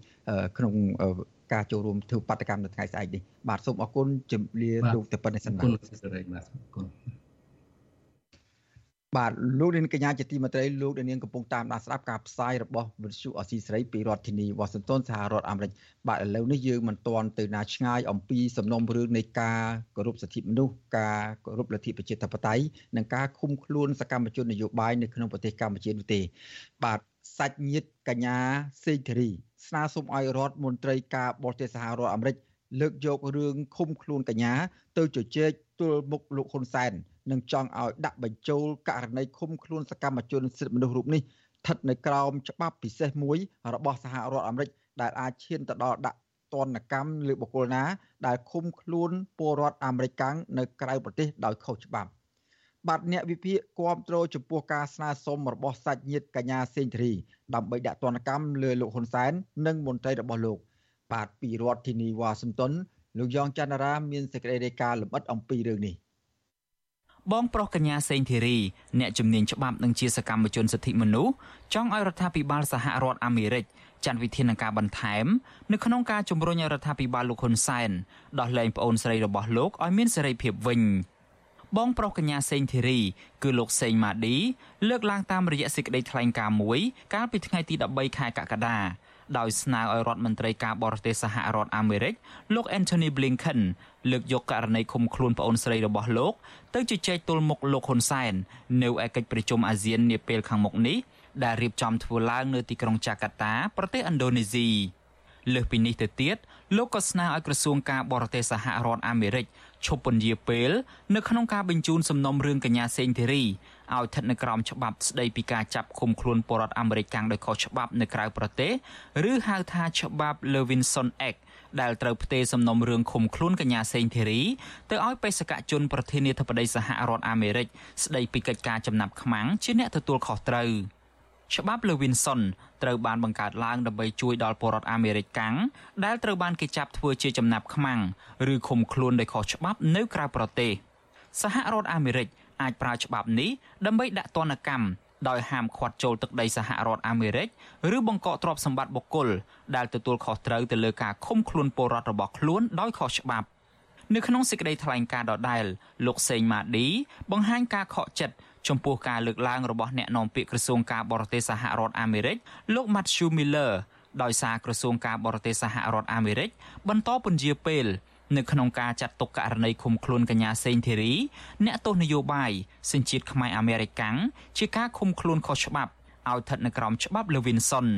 ក្នុងការចូលរួមធ្វើបដកម្មនៅថ្ងៃស្អែកនេះបាទសូមអរគុណជំរាបលោកទៅប៉ុណ្ណេះសិនបាទអរគុណសេរីបាទអរគុណបាទលោកនាងកញ្ញាជាទីមេត្រីលោកនាងកំពុងតាមដានស្ដាប់ការផ្សាយរបស់វិទ្យុអស៊ីសេរីពីរដ្ឋធានីវ៉ាស៊ីនតោនសហរដ្ឋអាមេរិកបាទឥឡូវនេះយើងមិនទាន់ទៅណាឆ្ងាយអំពីសំណុំរឿងនៃការគោរពសិទ្ធិមនុស្សការគោរពលទ្ធិប្រជាធិបតេយ្យនិងការឃុំខ្លួនសកម្មជននយោបាយនៅក្នុងប្រទេសកម្ពុជានោះទេបាទ សាច់ញាតិកញ្ញាសេងធារី ស្នើសុំឲ្យរដ្ឋមន្ត្រីការបរទេសសហរដ្ឋអាមេរិកលើកយករឿងឃុំខ្លួនកញ្ញា ទៅជជែកទល់មុខលោកហ៊ុនសែននិងចង់ឲ្យដាក់បញ្ចូលករណីឃុំខ្លួនសកម្មជនសិទ្ធិមនុស្សរូបនេះស្ថិតនៅក្រោមច្បាប់ពិសេសមួយ របស់សហរដ្ឋអាមេរិកដែលអាចឈានទៅដល់ដាក់ទណ្ឌកម្មលើបុគ្គលណា ដែលឃុំខ្លួនពលរដ្ឋអាមេរិកនៅក្រៅប្រទេសដោយខុសច្បាប់ បាទអ្នកវិភាគគាំទ្រចំពោះការស្នើសុំរបស់សាច់ញាតិកញ្ញាសេងធារីដើម្បីដាក់ទណ្ឌកម្មលើលោកហ៊ុនសែននិងមន្ត្រីរបស់លោក បាទពីរដ្ឋធានីវ៉ាស៊ីនតោនលោកយ៉ងច័ន្ទរា មានសេចក្តីរាយការណ៍លម្អិតអំពីរឿងនេះបងប្រុសកញ្ញាសេងធីរីអ្នកជំនាញច្បាប់និងជាសកម្មជនសិទ្ធិមនុស្សចង់ឲ្យរដ្ឋាភិបាលសហរដ្ឋអាមេរិកចាត់វិធានការបន្ថែមនៅក្នុងការជំរុញរដ្ឋាភិបាលលោកហ៊ុនសែនដោះលែងប្អូនស្រីរបស់លោកឲ្យមានសេរីភាពវិញ បងប្រុសកញ្ញាសេងធីរីគឺលោកសេងម៉ាឌីលើកឡើងតាមរយៈសេចក្តីថ្លែងការណ៍មួយកាលពីថ្ងៃទី13ខែកក្កដាដោយស្នើឲ្យរដ្ឋមន្ត្រីការបរទេសសហរដ្ឋអាមេរិកលោក Anthony Blinken លើកយកករណីឃុំខ្លួនប្អូនស្រីរបស់លោកទៅជជែកទល់មុខលោកហ៊ុនសែននៅឯកិច្ចប្រជុំអាស៊ាននាពេលខាងមុខនេះដែលរៀបចំធ្វើឡើងនៅទីក្រុងចាកាតា ប្រទេសឥណ្ឌូនេស៊ីលើសពីនេះទៅទៀតលោកក៏ស្នើឲ្យក្រសួងការបរទេសសហរដ្ឋអាមេរិក ឈប់ពន្យាពេលនៅក្នុងការបញ្ជូនសំណុំរឿងកញ្ញាសេងធីរីឲ្យស្ថិតនៅក្រោមច្បាប់ស្តីពីការចាប់ឃុំខ្លួនពលរដ្ឋអាមេរិកកាំងដោយខុសច្បាប់នៅក្រៅប្រទេសឬហៅថាច្បាប់ Levinson Act ដែលត្រូវផ្ទេរសំណុំរឿងឃុំខ្លួនកញ្ញាសេងធីរីទៅឲ្យបេសកជនប្រធានាធិបតីសហរដ្ឋអាមេរិកស្ដីពីកិច្ចការចំណាប់ខ្មាំងជាអ្នកទទួលខុសត្រូវ ច្បាប់ Levinson ត្រូវបានបង្កើតឡើងដើម្បីជួយដល់ពលរដ្ឋអាមេរិកកាំងដែលត្រូវបានគេចាប់ធ្វើជាចំណាប់ខ្មាំងឬឃុំខ្លួនដោយខុសច្បាប់នៅក្រៅប្រទេសសហរដ្ឋអាមេរិកអាចប្រើច្បាប់នេះដើម្បីដាក់ទណ្ឌកម្មដោយហាមឃាត់ចូលទឹកដីសហរដ្ឋអាមេរិកឬបង្កកទ្រព្យសម្បត្តិបុគ្គលដែលទទួលខុសត្រូវទៅលើការឃុំខ្លួនពលរដ្ឋរបស់ខ្លួនដោយខុសច្បាប់នៅក្នុងសេចក្តីថ្លែងការណ៍ដដែលលោកសេងម៉ាឌីបង្ហាញការខកចិត្ត ចំពោះការលើកឡើងរបស់អ្នកនាំពាក្យក្រសួងការបរទេសសហរដ្ឋអាមេរិកលោក Matthew Miller ដោយសារក្រសួងការបរទេសសហរដ្ឋអាមេរិកបន្តពន្យាពេលនៅក្នុងការចាត់ទុកករណីឃុំខ្លួនកញ្ញាសេងធីរីអ្នកទោសនយោបាយសញ្ជាតិខ្មែរអាមេរិកាំងជាការឃុំខ្លួនខុសច្បាប់ឲ្យស្ថិតនៅក្រោមច្បាប់ Levinson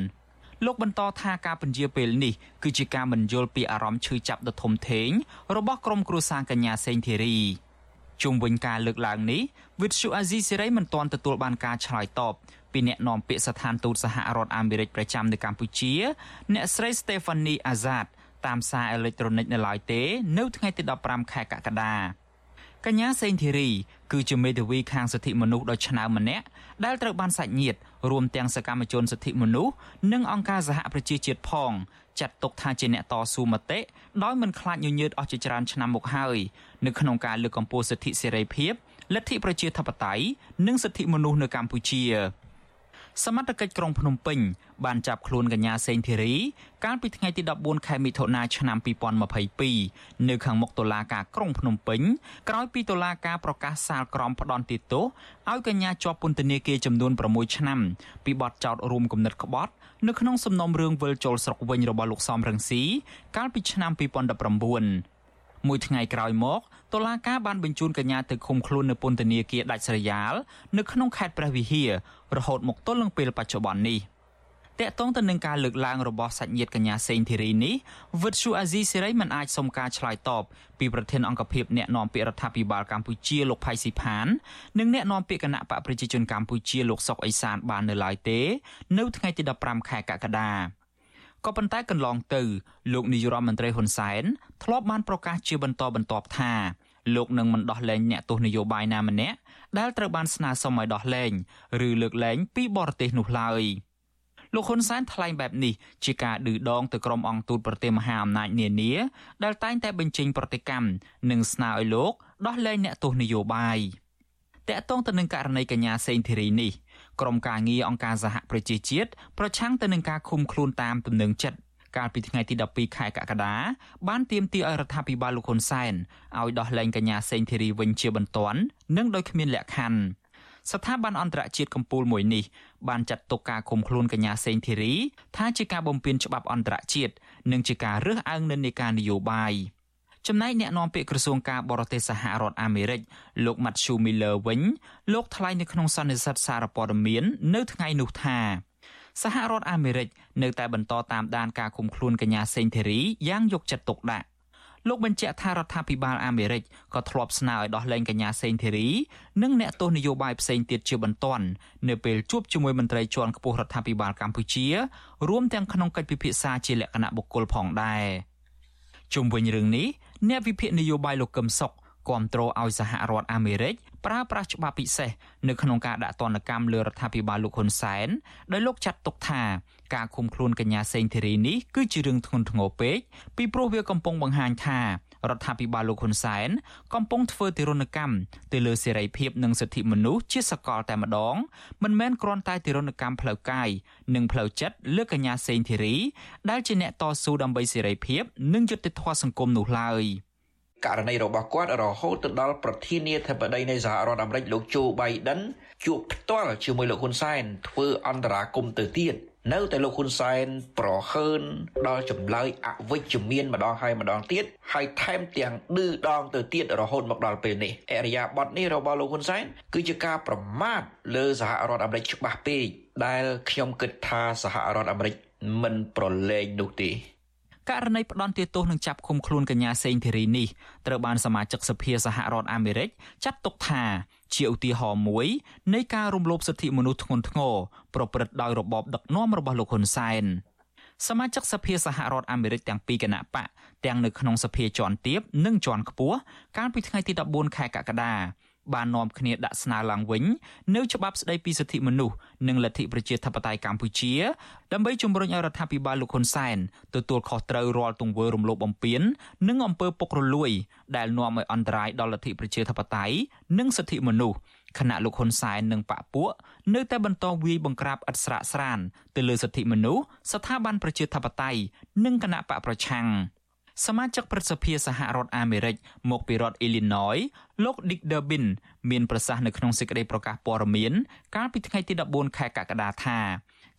លោកបន្តថាការពន្យាពេលនេះគឺជាការមិនយល់ពីអារម្មណ៍ឈឺចាប់ដ៏ធំធេងរបស់ក្រុមគ្រួសារកញ្ញាសេងធីរី ជុំវិញការលើកឡើងនេះវិទ្យុអាស៊ីសេរីមិនទាន់ទទួលបានការឆ្លើយតបពីអ្នកនាំពាក្យស្ថានទូតសហរដ្ឋអាមេរិកប្រចាំនៅកម្ពុជា អ្នកស្រី Stephanie Azad តាមសារអេឡិចត្រូនិកនៅឡើយទេ នៅថ្ងៃទី15ខែកក្កដាកញ្ញាសេងធីរីគឺជាមេធាវីខាងសិទ្ធិមនុស្សដ៏ឆ្នើមម្នាក់ដែលត្រូវបានសាច់ញាតិរួមទាំងសកម្មជនសិទ្ធិមនុស្សនិងអង្គការសហប្រជាជាតិផងចាត់ទុកថាជាអ្នកតស៊ូមតិដោយមិនខ្លាចញញើតអស់ជាច្រើនឆ្នាំមកហើយ នៅក្នុងការលើកកម្ពស់សិទ្ធិសេរីភាពលទ្ធិប្រជាធិបតេយ្យនិងសិទ្ធិមនុស្សនៅកម្ពុជាសមត្ថកិច្ចក្រុងភ្នំពេញបានចាប់ខ្លួនកញ្ញាសេងធីរីកាលពីថ្ងៃទី14ខែមិថុនាឆ្នាំ2022នៅខាងមុខតុលាការក្រុងភ្នំពេញក្រោយពីតុលាការប្រកាសសាលក្រមផ្ដន្ទាទោសឲ្យកញ្ញាជាប់ពន្ធនាគារចំនួន6ឆ្នាំពីបទចោទរួមគំនិតក្បត់នៅក្នុងសំណុំរឿងវិលចូលស្រុកវិញរបស់លោកសំរងស៊ីកាលពីឆ្នាំ2019 មួយថ្ងៃក្រោយមកតុលាការបានបញ្ជូនកញ្ញាទៅឃុំខ្លួននៅពន្ធនាគារដាច់ស្រយាលនៅក្នុងខេត្តព្រះវិហាររហូតមកទល់នឹងពេលបច្ចុប្បន្ននេះតកតងទៅនឹងការលើកឡើងរបស់សាច់ញាតិកញ្ញាសេងធីរីនេះវិទ្យុអាស៊ីសេរីមិនអាចសុំការឆ្លើយតបពីប្រធានអង្គភិបអ្នកណែនាំពាក្យរដ្ឋាភិបាលកម្ពុជាលោកផៃស៊ីផាននិងអ្នកណែនាំពាក្យគណៈបកប្រជាជនកម្ពុជាលោកសុកអេសានបាននៅឡើយទេ នៅថ្ងៃទី15ខែកក្កដា ក៏ប៉ុន្តែកន្លងទៅលោកនាយរដ្ឋមន្ត្រីហ៊ុនសែនធ្លាប់បានប្រកាសជាបន្តបន្ទាប់ថាលោកនឹងមិនដោះលែងអ្នកទោសនយោបាយណាម្នាក់ដែលត្រូវបានស្នើសុំឲ្យដោះលែងឬលើកលែងពីបរទេសនោះឡើយលោកហ៊ុនសែនថ្លែងបែបនេះជាការឌឺដងទៅក្រុមអង្គទូតប្រទេសមហាអំណាចនានាដែលតែងតែបញ្ចេញប្រតិកម្មនិងស្នើឲ្យលោកដោះលែងអ្នកទោសនយោបាយតកតងទៅនឹងករណីកញ្ញាសេងធីរីនេះ ក្រុមការងារអង្គការសហប្រជាជាតិប្រឆាំងទៅនឹងការឃុំខ្លួនតាមទំនឹងចិត្តកាលពីថ្ងៃទី12ខែកក្កដាបានទាមទារឲ្យរដ្ឋាភិបាលលោកហ៊ុនសែនឲ្យដោះលែងកញ្ញាសេងធីរីវិញជាបន្ទាន់និងដោយគ្មានលក្ខខណ្ឌស្ថាប័នអន្តរជាតិកម្ពុជាមួយនេះបានចាត់ទុកការឃុំខ្លួនកញ្ញាសេងធីរីថាជាការបំពានច្បាប់អន្តរជាតិនិងជាការរើសអើងនិន្នាការនយោបាយ ចំណែកអ្នកនាំពាក្យក្រសួងការបរទេសសហរដ្ឋអាមេរិកលោក Matthew Miller វិញលោកថ្លែងនៅក្នុងសន្និសីទសារព័ត៌មាននៅថ្ងៃនោះថាសហរដ្ឋអាមេរិកនៅតែបន្តតាមដានការឃុំខ្លួនកញ្ញាសេងធីរីយ៉ាងយកចិត្តទុកដាក់លោកបញ្ជាក់ថារដ្ឋាភិបាលអាមេរិកក៏ធ្លាប់ស្នើឲ្យដោះលែងកញ្ញាសេងធីរីនិងអ្នកទោសនយោបាយផ្សេងទៀតជាបន្ទាន់នៅពេលជួបជាមួយមន្ត្រីជាន់ខ្ពស់រដ្ឋាភិបាលកម្ពុជារួមទាំងក្នុងកិច្ចពិភាក្សាជាលក្ខណៈបុគ្គលផងដែរជុំវិញរឿងនេះ អ្នកវិភាគនយោបាយលោកកឹមសុខគ្រប់គ្រងឲ្យសហរដ្ឋអាមេរិកប្រើប្រាស់ច្បាប់ពិសេសនៅក្នុងការដាក់ទណ្ឌកម្មលើរដ្ឋាភិបាលលោកហ៊ុនសែនដោយលោកចាត់ទុកថាការឃុំខ្លួនកញ្ញាសេងធីរីនេះគឺជារឿងធ្ងន់ធ្ងរពេកពីព្រោះវាកំពុងបង្ហាញថា រដ្ឋាភិបាលលោកហ៊ុនសែនកំពុងធ្វើទិរណកម្មទៅលើសេរីភាពនិងសិទ្ធិមនុស្សជាសកលតែម្ដងមិនមែនគ្រាន់តែទិរណកម្មផ្លូវកាយនិងផ្លូវចិត្តលើកញ្ញាសេងធីរីដែលជាអ្នកតស៊ូដើម្បីសេរីភាពនិងយុត្តិធម៌សង្គមនោះឡើយករណីរបស់គាត់រហូតទៅដល់ប្រធានាធិបតីនៃសហរដ្ឋអាមេរិកលោកជូបៃដិនជួបផ្ទាល់ជាមួយលោកហ៊ុនសែនធ្វើអន្តរាគមទៅទៀត នៅតែលោកហ៊ុនសែនប្រហើនដល់ចម្លើយអវិជ្ជមានម្ដងហើយម្ដងទៀតហើយថែមទាំងឌឺដងទៅទៀតរហូតមកដល់ពេលនេះអរិយាប័ត្រនេះរបស់លោកហ៊ុនសែនគឺជាការប្រមាថលើសហរដ្ឋអាមេរិកច្បាស់ពេកដែលខ្ញុំគិតថាសហរដ្ឋអាមេរិកមិនប្រឡែងនោះទេ ករណីផ្ដន់ទោសនឹងចាប់ឃុំខ្លួនកញ្ញាសេងធីរីនេះត្រូវបានសមាជិកសភាសហរដ្ឋអាមេរិកចាត់ទុកថាជាឧទាហរណ៍មួយនៃការរំលោភសិទ្ធិមនុស្សធ្ងន់ធ្ងរប្រព្រឹត្តដោយរបបដឹកនាំរបស់លោកហ៊ុនសែនសមាជិកសភាសហរដ្ឋអាមេរិកទាំងពីរគណៈបកទាំងនៅក្នុងសភាជាន់ទាបនិងជាន់ខ្ពស់កាលពីថ្ងៃទី14ខែកក្កដា បាននាំគ្នាដាក់ស្នើឡើងវិញនៅច្បាប់ស្តីពីសិទ្ធិមនុស្សនិងលទ្ធិប្រជាធិបតេយ្យកម្ពុជាដើម្បីជំរុញឲ្យរដ្ឋាភិបាលលោកហ៊ុនសែនទទួលខុសត្រូវរាល់ទង្វើរំលោភបំពាននិងអំពើពុករលួយ ដែលនាំឲ្យអន្តរាយដល់លទ្ធិប្រជាធិបតេយ្យនិងសិទ្ធិមនុស្សខណៈលោកហ៊ុនសែននិងបកពួកនៅតែបន្តវាយបង្ក្រាបឥតស្រាកស្រានទៅលើសិទ្ធិមនុស្សស្ថាប័នប្រជាធិបតេយ្យនិងគណៈបកប្រឆាំង។សមាជិកព្រឹទ្ធសភាសហរដ្ឋអាមេរិកមកពីរដ្ឋ Illinois លោក Dick Durbin មានប្រសាសន៍នៅក្នុងសេចក្តីប្រកាសព័ត៌មានកាលពីថ្ងៃទី14ខែកក្កដាថា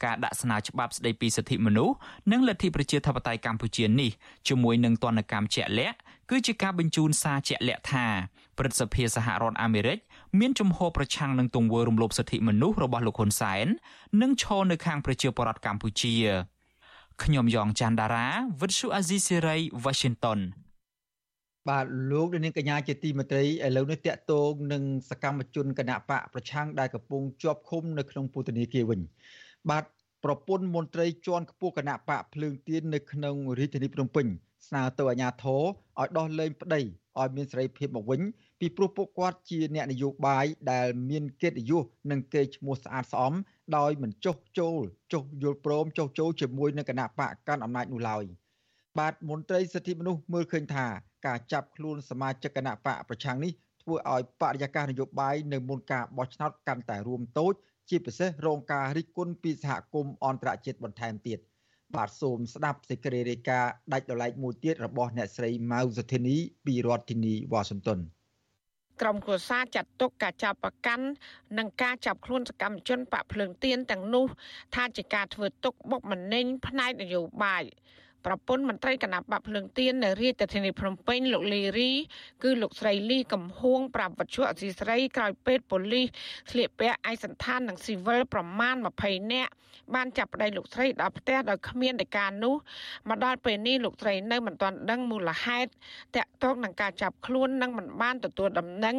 ការដាក់ស្នើច្បាប់ស្តីពីសិទ្ធិមនុស្សនិងលទ្ធិប្រជាធិបតេយ្យកម្ពុជានេះជាមួយនឹងទណ្ឌកម្មជាក់លាក់គឺជាការបញ្ជូនសារជាក់លាក់ថាព្រឹទ្ធសភាសហរដ្ឋអាមេរិកមានជំហរប្រឆាំងនឹងទង្វើរំលោភសិទ្ធិមនុស្សរបស់លោកហ៊ុនសែននិងឈរនៅខាងប្រជាពលរដ្ឋកម្ពុជា។ខ្ញុំយ៉ងច័ន្ទដារាវិទ្យុអាស៊ីសេរី Washington បាទលោកនាងកញ្ញាជាទីមេត្រីឥឡូវនេះតកតងនឹងសកម្មជនគណៈបកប្រឆាំងដែលកំពុងជាប់ឃុំនៅក្នុងពន្ធនាគារវិញបាទប្រពន្ធមន្ត្រីជាន់ខ្ពស់គណៈបកភ្លើងទៀននៅក្នុងរាជធានីភ្នំពេញស្នើទៅអាជ្ញាធរឲ្យដោះលែងប្តីឲ្យមានសេរីភាពមកវិញពីព្រោះពួកគាត់ជាអ្នកនយោបាយដែលមានកិត្តិយសនិងកេរ្តិ៍ឈ្មោះស្អាតស្អំដោយមិនចុះចូលចុះយល់ព្រមចុះចូលជាមួយនឹងគណៈបកកាន់អំណាចនោះឡើយបាទមន្ត្រីសិទ្ធិមនុស្សមើលឃើញថា ការចាប់ខ្លួនសមាជិកគណៈបកប្រឆាំងនេះធ្វើឲ្យបរិយាកាសនយោបាយនៅមុនការបោះឆ្នោតកាន់តែរួមតូចជាពិសេសរងការរិះគន់ពីសហគមន៍អន្តរជាតិបន្ថែមទៀតបាទសូមស្ដាប់សេចក្តីរាយការណ៍ដាច់ដライមួយទៀតរបស់អ្នកស្រីម៉ៅសុធីនីពីរដ្ឋធានីវ៉ាស៊ីនតោនក្រុមគ្រួសារចាត់ទុកការចាប់ប្រកាន់និងការចាប់ខ្លួនសកម្មជនបកភ្លើងទៀនទាំងនោះ ថាជាការធ្វើទុកបុកម្នេញផ្នែកនយោបាយ ប្រពន្ធមន្ត្រីគណៈបកភ្លើងទៀននៅរាជធានីភ្នំពេញលោកលីរី គឺលោកស្រីលីកំហួងប្រាប់វត្ថុអសីស្រីក្រោយពេទ្យប៉ូលីសស្លៀកពាក់ឯកសន្តាននិងស៊ីវិលប្រមាណ20នាក់បានចាប់ប្តីលោកស្រីដល់ផ្ទះដោយគ្មានដីកានោះមកដល់ពេលនេះលោកស្រីនៅមិនទាន់ដឹងមូលហេតុតាក់ទងនឹងការចាប់ខ្លួននិងមិនបានទទួលដំណឹង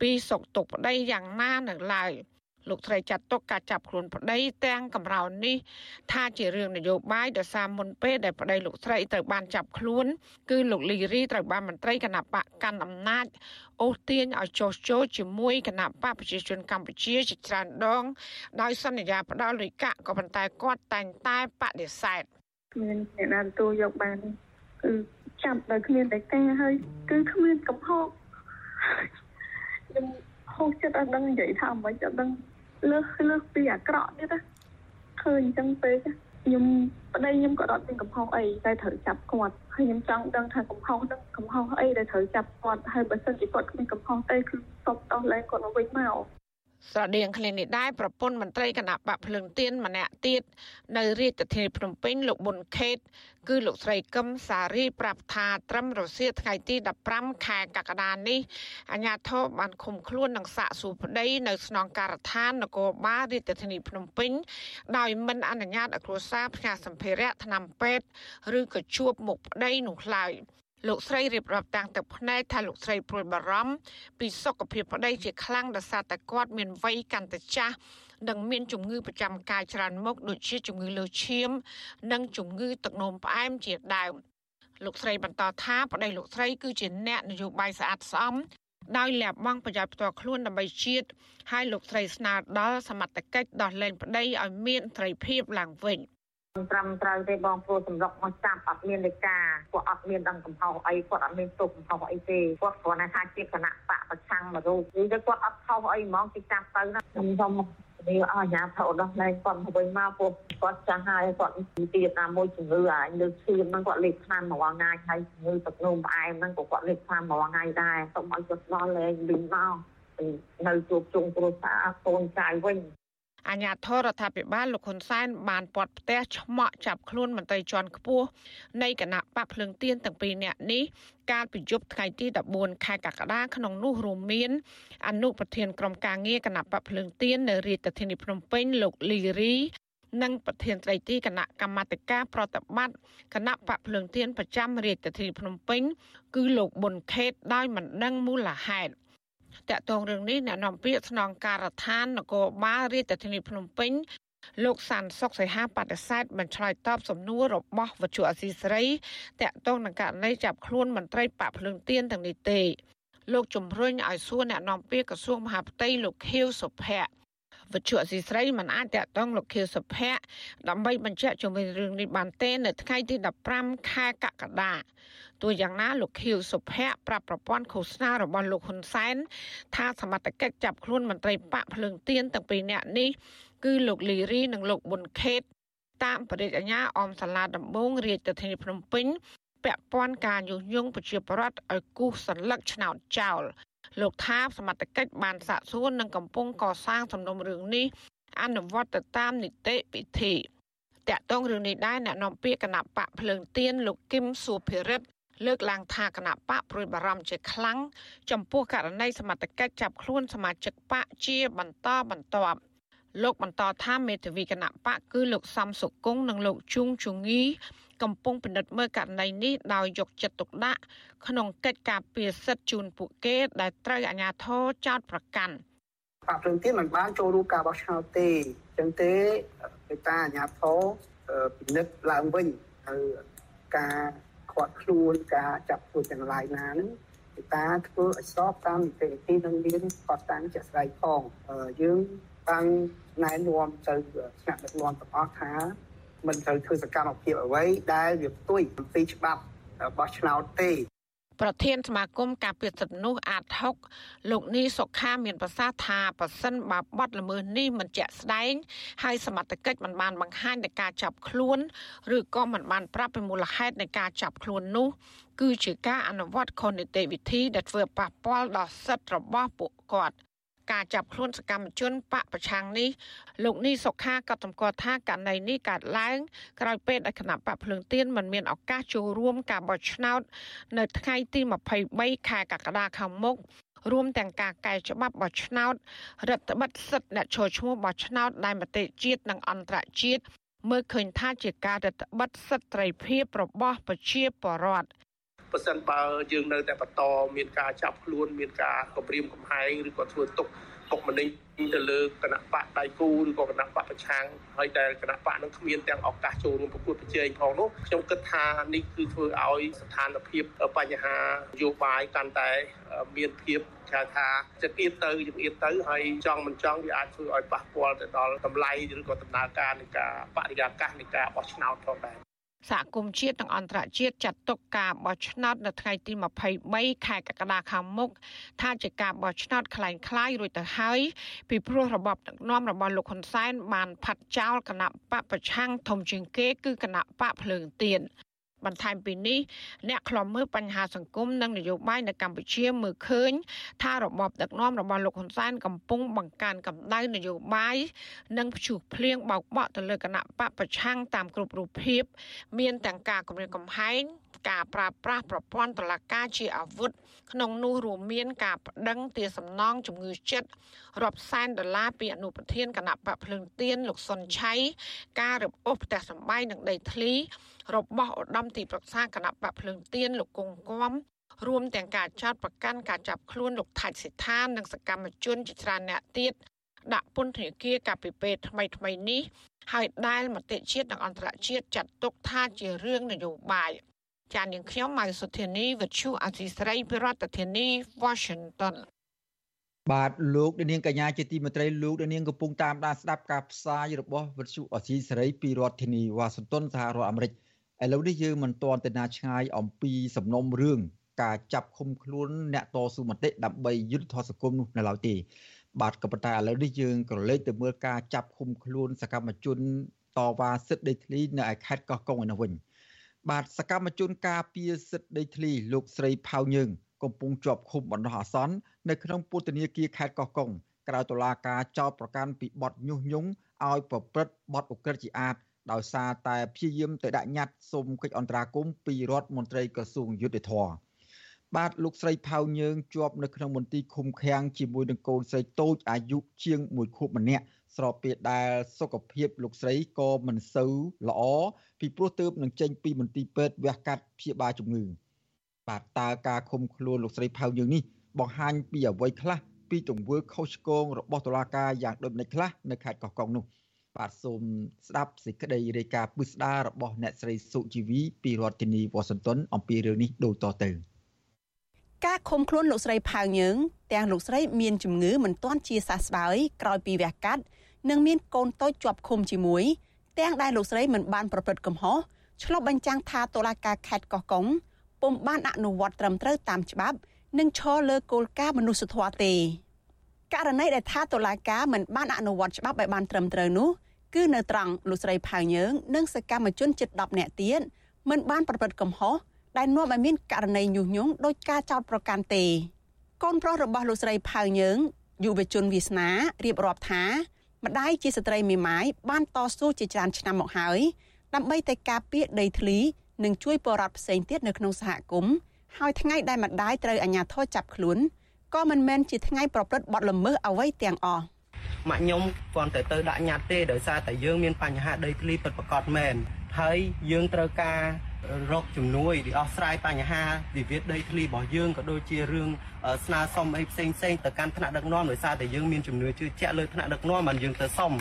ពីសុខទុក្ខប្តីយ៉ាងណានៅឡើយ។ លោកស្រីចាត់ទុកការចាប់ខ្លួនប្តីទាំងកំរោននេះថាជារឿងនយោបាយដោយសារមុនពេលដែលប្តីលោកស្រីត្រូវបានចាប់ខ្លួន គឺលោកលីរីត្រូវបានមន្ត្រីគណៈបកកាន់អំណាចអូសទាញឲ្យចុះចូលជាមួយគណៈបកប្រជាជនកម្ពុជាជាច្រើនដង ដោយសន្យាផ្ដល់លុយកាក់ក៏ប៉ុន្តែគាត់តែងតែបដិសេធគ្មានអ្នកណាទទួលយកបានគឺចាប់ដោយគ្មានតែការហើយគឺគ្មានកំហុសខ្ញុំហូចចិត្តអត់ដឹងនិយាយថាអ្វីអត់ដឹង លើសលើសពីអាក្រក់ទៀតណាឃើញអញ្ចឹងពេកខ្ញុំប្តីខ្ញុំក៏អត់មានកំហុសអីតែត្រូវចាប់គាត់ហើយខ្ញុំចង់ដឹងថាកំហុសហ្នឹងកំហុសអីដែលត្រូវចាប់គាត់ហើយបើសិនជាគាត់គ្មានកំហុសទេគឺសុំដោះលែងគាត់មកវិញមក ស្រដៀងគ្នានេះដែរប្រពន្ធមន្ត្រីគណៈបកភ្លឹងទៀនម្នាក់ទៀតនៅរាជធានីភ្នំពេញលោកប៊ុនខេត គឺលោកស្រីកឹមសារីប្រាប់ថាត្រឹមរសៀលថ្ងៃទី15ខែកក្កដានេះអាជ្ញាធរបានឃុំខ្លួននិងសាកសួរប្តីនៅស្នងការដ្ឋាននគរបាលរាជធានីភ្នំពេញដោយមិនអនុញ្ញាតឲ្យគ្រួសារផ្ញើសម្ភារៈថ្នាំពេទ្យឬក៏ជួបមុខប្តីនោះឡើយ លោកស្រីរៀបរាប់តាំងទឹកភ្នែកថាលោកស្រីព្រួយបារម្ភពីសុខភាពប្តីជាខ្លាំងដោយសារតែគាត់មានវ័យកាន់តែចាស់និងមានជំងឺប្រចាំកាយច្រើនមុខដូចជាជំងឺលើឈាម និងជំងឺទឹកនោមផ្អែមជាដើមលោកស្រីបន្តថាប្តីលោកស្រីគឺជាអ្នកនយោបាយស្អាតស្អំដោយលះបង់ប្រយោជន៍ផ្ទាល់ខ្លួនដើម្បីជាតិហើយលោកស្រីស្នើដល់សមត្ថកិច្ចដោះលែងប្តីឲ្យមានត្រីភាពឡើងវិញ ត្រឹមត្រូវទេបងព្រោះសម្រុកមកចាប់អត់មានលេខាគាត់អត់មានដឹងកំហុសអីគាត់អត់មានទុកកំហុសអីទេគាត់គ្រាន់តែថាជាគណៈបកប្រឆាំងមួយរូបនិយាយទៅគាត់អត់ខុសអីហ្មងគេចាប់ទៅណាខ្ញុំសូមនេះអស់ញាថោដោះលែងគាត់ទៅវិញមកពួកគាត់ចាស់ហើយគាត់ទៀតណាមួយជំងឺអាលើឈាមហ្នឹងគាត់លេបថ្នាំមួយថ្ងៃហើយជំងឺទឹកនោមផ្អែមហ្នឹងក៏គាត់លេបថ្នាំមួយថ្ងៃដែរសូមឲ្យគាត់ដោះលែងវិញមកនៅជួបជុំគ្រួសារកូនចៅវិញ អាញាធរដ្ឋាភិបាលលោកហ៊ុនសែនបានពាត់ផ្ទះឆ្មក់ចាប់ខ្លួនមន្ត្រីជាន់ខ្ពស់នៃគណៈបកភ្លឹងទៀនទាំងពីរនាក់នេះកាលពីយប់ថ្ងៃទី14ខែកក្កដាក្នុងនោះរួមមានអនុប្រធានក្រុមការងារគណៈបកភ្លឹងទៀននៅរាជធានីភ្នំពេញលោកលីរីនិងប្រធានស្ដីទីគណៈកម្មាធិការប្រតិបត្តិគណៈបកភ្លើងទៀនប្រចាំរាជធានីភ្នំពេញ គឺលោកប៊ុនខេតដោយមិនដឹងមូលហេតុ តកតងរឿងនេះអ្នកនាំពាក្យស្នងការដ្ឋាននគរបាលរាជធានីភ្នំពេញលោកសានសុកសីហាបដិសេធមិនឆ្លើយតបសំណួររបស់វិទ្យុអសីស្រីតកតងនឹងករណីចាប់ខ្លួនមន្ត្រីបកភ្លើងទៀនទាំងនេះទេលោកជំរុញឲ្យសួរអ្នកនាំពាក្យក្រសួងមហាផ្ទៃលោកខៀវសុភ័ក្រ វិទ្យុអសីស្រីមិនអាចតកតងលោកខៀវសុភ័ក្រដើម្បីបញ្ជាក់ជុំវិញរឿងនេះបានទេនៅថ្ងៃទី15ខែកក្កដាទោះយ៉ាងណាលោកខៀវសុភ័ក្រប្រាប់ប្រព័ន្ធឃោសនារបស់លោកហ៊ុនសែនថាសមត្ថកិច្ចចាប់ខ្លួនមន្ត្រីបកភ្លើងទៀនទាំងពីរនាក់នេះគឺលោកលីរីនិងលោកប៊ុនខេតតាមបរិយាអាញាអមសាលាដំបងរាជធានីភ្នំពេញពាក់ព័ន្ធការញុះញង់ប្រជាពលរដ្ឋឲ្យគូសសន្លឹកឆ្នោតចោល លោកថាសមត្ថកិច្ចបានសាកសួរនិងកំពុងកសាងសំណុំរឿងនេះអនុវត្តទៅតាមនីតិវិធីតាក់ទងរឿងនេះដែរអ្នកនាំពាក្យគណៈបកភ្លើងទៀនលោកគឹមសុភិរិទ្ធលើកឡើងថាគណៈបកព្រួយបារម្ភជាខ្លាំងចំពោះករណីសមត្ថកិច្ចចាប់ខ្លួនសមាជិកបកជាបន្តបន្ទាប់លោកបន្តថាមេធាវីគណៈបកគឺលោកសំសុគង្គនិងលោកជួងជងី កំពុងពិនិត្យមើលករណីនេះដោយយកចិត្តទុកដាក់ក្នុងកិច្ចការពារសិទ្ធិជូនពួកគេ ដែលត្រូវអាជ្ញាធរចោទប្រកាន់បកព្រឹងទៀតមិនបានចូលរួមការបោះឆ្នោតទេអញ្ចឹងទេគេតាអាជ្ញាធរពិនិត្យឡើងវិញទៅការខាត់ខ្លួនការចាប់ខ្លួនទាំងឡាយណាហ្នឹងគេតាធ្វើឲ្យស្របតាមនីតិវិធីនិងមានកត់តាំងជាក់ស្ដែងផងយើងតាំងណែនាំទៅថ្នាក់ដឹកនាំទាំងអស់ថា មិនត្រូវធ្វើសកម្មភាពអ្វីដែលវាផ្ទុយអំពីច្បាប់បោះឆ្នោតទេប្រធានសមាគមការពារសិទ្ធិមនុស្សអាត6លោកនីសុខាមានប្រសាសន៍ថាប៉ះសិនបើបាត់ល្មើសនេះមិនជាក់ស្ដែងហើយសមត្ថកិច្ចមិនបានបង្ហាញនៃការចាប់ខ្លួនឬក៏មិនបានប្រាប់ពីមូលហេតុនៃការចាប់ខ្លួននោះ គឺជាការអនុវត្តខុសនីតិវិធីដែលធ្វើប៉ះពាល់ដល់សិទ្ធិរបស់ពួកគាត់ ការចាប់ខ្លួនសកម្មជនបកប្រឆាំងនេះលោកនេះសុខាក៏តម្កល់ថាករណីនេះកើតឡើងក្រោយពេលដែលគណៈបកភ្លើងទៀនមិនមានឱកាសចូលរួមការបោះឆ្នោត នៅថ្ងៃទី23ខែកក្កដាខាងមុខរួមទាំងការកែច្បាប់បោះឆ្នោតរដ្ឋបិទសិទ្ធិអ្នកចូលឈ្មោះបោះឆ្នោតដែលមតិជាតិនិងអន្តរជាតិមើលឃើញថាជាការរដ្ឋបិទសិទ្ធិត្រីភាពរបស់ប្រជាពលរដ្ឋ បើសិនបើយើងនៅតែបន្តមានការចាប់ខ្លួនមានការគម្រាមកំហែងឬក៏ធ្វើទុកទុកម្នេញទៅលើគណៈបកដៃគូឬក៏គណៈបកប្រឆាំងហើយដែលគណៈបកនឹងគ្មានទាំងឱកាសចូលរួមប្រកួតប្រជែងផងនោះខ្ញុំគិតថានេះគឺធ្វើឲ្យស្ថានភាពបញ្ហានយោបាយកាន់តែមានភាពគេថាចិត្តអៀតទៅយើងអៀតទៅហើយចង់មិនចង់វាអាចធ្វើឲ្យប៉ះពាល់ទៅដល់តម្លៃឬក៏ដំណើរការនៃការបរិយាកាសនៃការបោះឆ្នោតផងដែរ សហគមន៍ជាតិនិងអន្តរជាតិចាត់ទុកការបោះឆ្នោតនៅថ្ងៃទី23ខែកក្កដាខាងមុខថាជាការបោះឆ្នោតคล้ายคล้ายរួចទៅហើយពីព្រោះរបបដឹកនាំរបស់លោកហ៊ុនសែនបានផាត់ចោលគណៈបកប្រឆាំងធំជាងគេគឺគណៈបកភ្លើងទៀន បន្ថែមពីនេះអ្នកខ្លំមើលបញ្ហាសង្គមនិងនយោបាយនៅកម្ពុជាមើលឃើញ ថារបបដឹកនាំរបស់លោកហ៊ុនសែនកំពុងបង្កើនកម្ដៅនយោបាយនិងព្យុះភ្លៀងបោកបក់ទៅលើគណៈបកប្រឆាំងតាមគ្រប់រូបភាព មានទាំងការគម្រាមកំហែង ការប្រើប្រាស់ប្រព័ន្ធតុលាការជាអាវុធក្នុងនោះរួមមានការបដិងទាសំណងជំងឺចិត្តរាប់សែនដុល្លារពីអនុប្រធានគណៈបកភ្លើងទៀនលោកសុនឆៃការរឹបអូសផ្ទះសម្បែងនិងដីធ្លីរបស់ឧត្តមទីប្រឹក្សាគណៈបកភ្លើងទៀនលោកគង់គំរួមទាំងការចោតប្រកាន់ការចាប់ខ្លួនលោកថាច់សិដ្ឋាននិងសកម្មជនជាច្រើនអ្នកទៀតដាក់ពន្ធនាគារកាលពីពេលថ្មីថ្មីនេះហើយដែលមតិជាតិនិងអន្តរជាតិចាត់ទុកថាជារឿងនយោបាយ ចាននាងខ្ញុំម៉ៅសុធានីវិទ្យុអសីស្រីប្រធានាធិបតី Washington បាទលោកនាងកញ្ញាជាទីមេត្រីលោកនាងកំពុងតាមដានស្ដាប់ការផ្សាយរបស់វិទ្យុអសីសេរីពីរដ្ឋធានីវ៉ាស៊ីនតោនសហរដ្ឋអាមេរិកឥឡូវនេះយើងមិនទាន់ទៅណាឆ្ងាយអំពីសំណុំរឿងការចាប់ឃុំខ្លួនអ្នកតស៊ូមតិដើម្បីយុទ្ធធរសង្គមនោះនៅឡើយទេបាទក៏ប៉ុន្តែឥឡូវនេះយើងក៏លេចទៅមើលការចាប់ឃុំខ្លួនសកម្មជនតវ៉ាសិទ្ធិដីធ្លីនៅឯខេត្តកោះកុងឯនោះវិញ បាទសកម្មជនការពារសិទ្ធិដីធ្លីលោកស្រីផៅយើងកំពុងជាប់ឃុំបណ្ដោះអាសន្ននៅក្នុងពន្ធនាគារខេត្តកោះកុងក្រៅតុលាការចោទប្រកាន់ពីបទញុះញង់ឲ្យប្រព្រឹត្តបទឧក្រិដ្ឋជាអាតដោយសារតែព្យាយាមទៅដាក់ញត្តិសុំកិច្ចអន្តរាគមន៍ពីរដ្ឋមន្ត្រីក្រសួងយុទ្ធភ័ពបាទលោកស្រីផៅយើងជាប់នៅក្នុងមន្ទីរឃុំឃាំងជាមួយនឹងកូនស្រីតូចអាយុជាង1ខួបម្នាក់ ស្របពេលដែលសុខភាពលោកស្រីក៏មិនសូវល្អពីព្រោះទើបនឹងចេញពីមន្ទីរពេទ្យវះកាត់ព្យាបាលជំងឺបាទតើការឃុំខ្លួនលោកស្រីផៅយើងនេះបង្ហាញពីអ្វីខ្លះពីទង្វើខុសឆ្គងរបស់តុលាការយ៉ាងដូចម្តេចខ្លះនៅខេត្តកោះកុងនោះបាទសូមស្ដាប់សេចក្តីរាយការណ៍ពិស្ដាររបស់អ្នកស្រីសុជីវីពីរដ្ឋធានីវ៉ាស៊ីនតោនអំពីរឿងនេះដូចតទៅ ការឃុំខ្លួនលោកស្រីផៅយើង ទាំងលោកស្រីមានជំងឺមិនទាន់ជាសះស្បើយក្រោយពីវះកាត់និងមានកូនតូចជាប់ឃុំជាមួយទាំងដែលលោកស្រីមិនបានប្រព្រឹត្តកំហុសឆ្លុះបញ្ចាំងថាតុលាការខេត្តកោះកុងពុំបានអនុវត្តត្រឹមត្រូវតាមច្បាប់ និងឈរលើគោលការណ៍មនុស្សធម៌ទេករណីដែលថាតុលាការមិនបានអនុវត្តច្បាប់ឲ្យបានត្រឹមត្រូវនោះគឺនៅត្រង់លោកស្រីផៅយើងនិងសកម្មជនជិត10នាក់ទៀតមិនបានប្រព្រឹត្តកំហុស ដែលនាំឲ្យមានករណីញុះញង់ដោយការចោទប្រកាន់ទេកូនប្រុសរបស់លោកស្រីផៅយើងយុវជនវាសនារៀបរាប់ថាម្ដាយជាស្ត្រីមេម៉ាយបានតស៊ូជាច្រើនឆ្នាំមកហើយដើម្បីតែការពារដីធ្លីនិងជួយបរិវត្តផ្សេងទៀតនៅក្នុងសហគមន៍ហើយថ្ងៃដែលម្ដាយត្រូវអាជ្ញាធរចាប់ខ្លួនក៏មិនមែនជាថ្ងៃប្រព្រឹត្តបទល្មើសអ្វីទាំងអស់ម៉ាក់ខ្ញុំគ្រាន់តែទៅដាក់ញត្តិទេដោយសារតែយើងមានបញ្ហាដីធ្លីពិតប្រាកដមែនហើយយើងត្រូវការ រកជំនួយដោះស្រាយបញ្ហាវិវាទដីធ្លីរបស់យើងក៏ដូចជារឿងស្នើសុំអីផ្សេងផ្សេងទៅកាន់ថ្នាក់ដឹកនាំដោយសារតែយើងមានជំនឿជឿជាក់លើថ្នាក់ដឹកនាំបានយើងទៅសុំ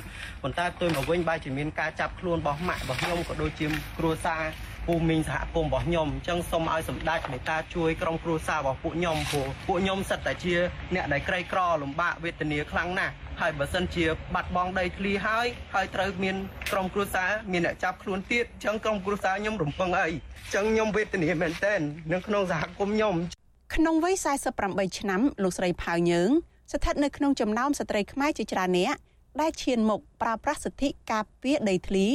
ប៉ុន្តែផ្ទុយមកវិញបែរជាមានការចាប់ខ្លួនរបស់ម៉ាក់របស់ខ្ញុំក៏ដូចជាគ្រួសារ ភូមិសហគមន៍របស់ខ្ញុំអញ្ចឹងសូមឲ្យសម្ដេចមេត្តាជួយក្រុមគ្រួសាររបស់ពួកខ្ញុំព្រោះពួកខ្ញុំសិតតែជាអ្នកដែលក្រីក្រលំបាកវេទនាខ្លាំងណាស់ហើយបើសិនជាបាត់បង់ដីធ្លីហើយហើយត្រូវមានក្រុមគ្រួសារមានអ្នកចាប់ខ្លួនទៀតអញ្ចឹងក្រុមគ្រួសារខ្ញុំរំពឹងអីអញ្ចឹងខ្ញុំវេទនាមែនទែននៅក្នុងសហគមន៍ខ្ញុំក្នុងវ័យ48ឆ្នាំលោកស្រីផៅយើងស្ថិតនៅក្នុងចំណោមស្ត្រីខ្មែរជាច្រើនអ្នកដែលឈានមុខប្រើប្រាស់សិទ្ធិការពារដីធ្លី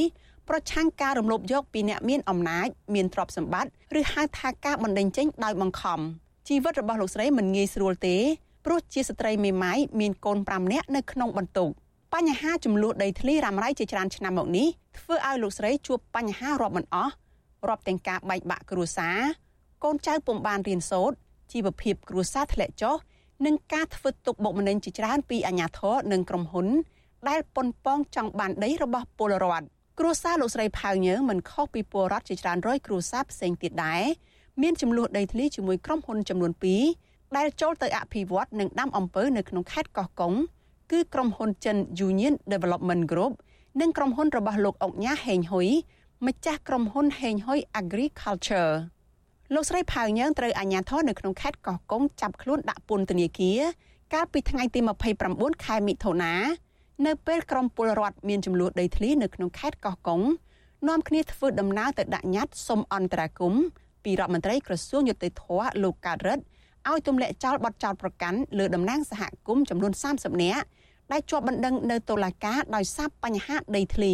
ប្រឆាំងការរំលោភយកពីអ្នកមានអំណាចមានទ្រព្យសម្បត្តិឬហៅថាការបណ្តេញចេញដោយបង្ខំជីវិតរបស់លោកស្រីមិនងាយស្រួលទេព្រោះជាស្ត្រីមេម៉ាយមានកូន5នាក់នៅក្នុងបន្ទុកបញ្ហាចំនួនដីធ្លីរ៉ាំរ៉ៃជាច្រើនឆ្នាំមកនេះធ្វើឲ្យលោកស្រីជួបបញ្ហារាប់មិនអស់រាប់ទាំងការបែកបាក់គ្រួសារកូនចៅពុំបានរៀនសូត្រជីវភាពគ្រួសារធ្លាក់ចុះនិងការធ្វើទុកបុកម្នេញជាច្រើនពីអាជ្ញាធរនិងក្រុមហ៊ុន ដែលប៉ុនប៉ងចង់បានដីរបស់ពលរដ្ឋ គ្រួសារលោកស្រីផៅញើមិនខុសពីពលរដ្ឋជាច្រើនរយគ្រួសារផ្សេងទៀតដែរមានចំនួនដីធ្លីជាមួយក្រុមហ៊ុនចំនួន2ដែលចូលទៅអភិវឌ្ឍនិងដាំអំពៅនៅក្នុងខេត្តកោះកុងគឺក្រុមហ៊ុនចិន Union Development Group និងក្រុមហ៊ុនរបស់លោកអុកញ៉ាហេងហ៊ុយម្ចាស់ក្រុមហ៊ុនហេងហ៊ុយ Agriculture លោកស្រីផៅញើត្រូវអាជ្ញាធរនៅក្នុងខេត្តកោះកុងចាប់ខ្លួនដាក់ពន្ធនាគារកាលពីថ្ងៃទី29ខែមិថុនា នៅពេលក្រមពលរដ្ឋមានចំនួនដីធ្លីនៅក្នុងខេត្តកោះកុងនាំគ្នាធ្វើដំណើរទៅដាក់ញត្តិសុំអន្តរាគមន៍ពីរដ្ឋមន្ត្រីក្រសួងយុតិធធលោកកើតរិទ្ធឲ្យទម្លាក់ចោលបទចោទប្រកាន់លើតំណាងសហគមន៍ចំនួន30នាក់ដែលជាប់បណ្ដឹងនៅតុលាការដោយសារបញ្ហាដីធ្លី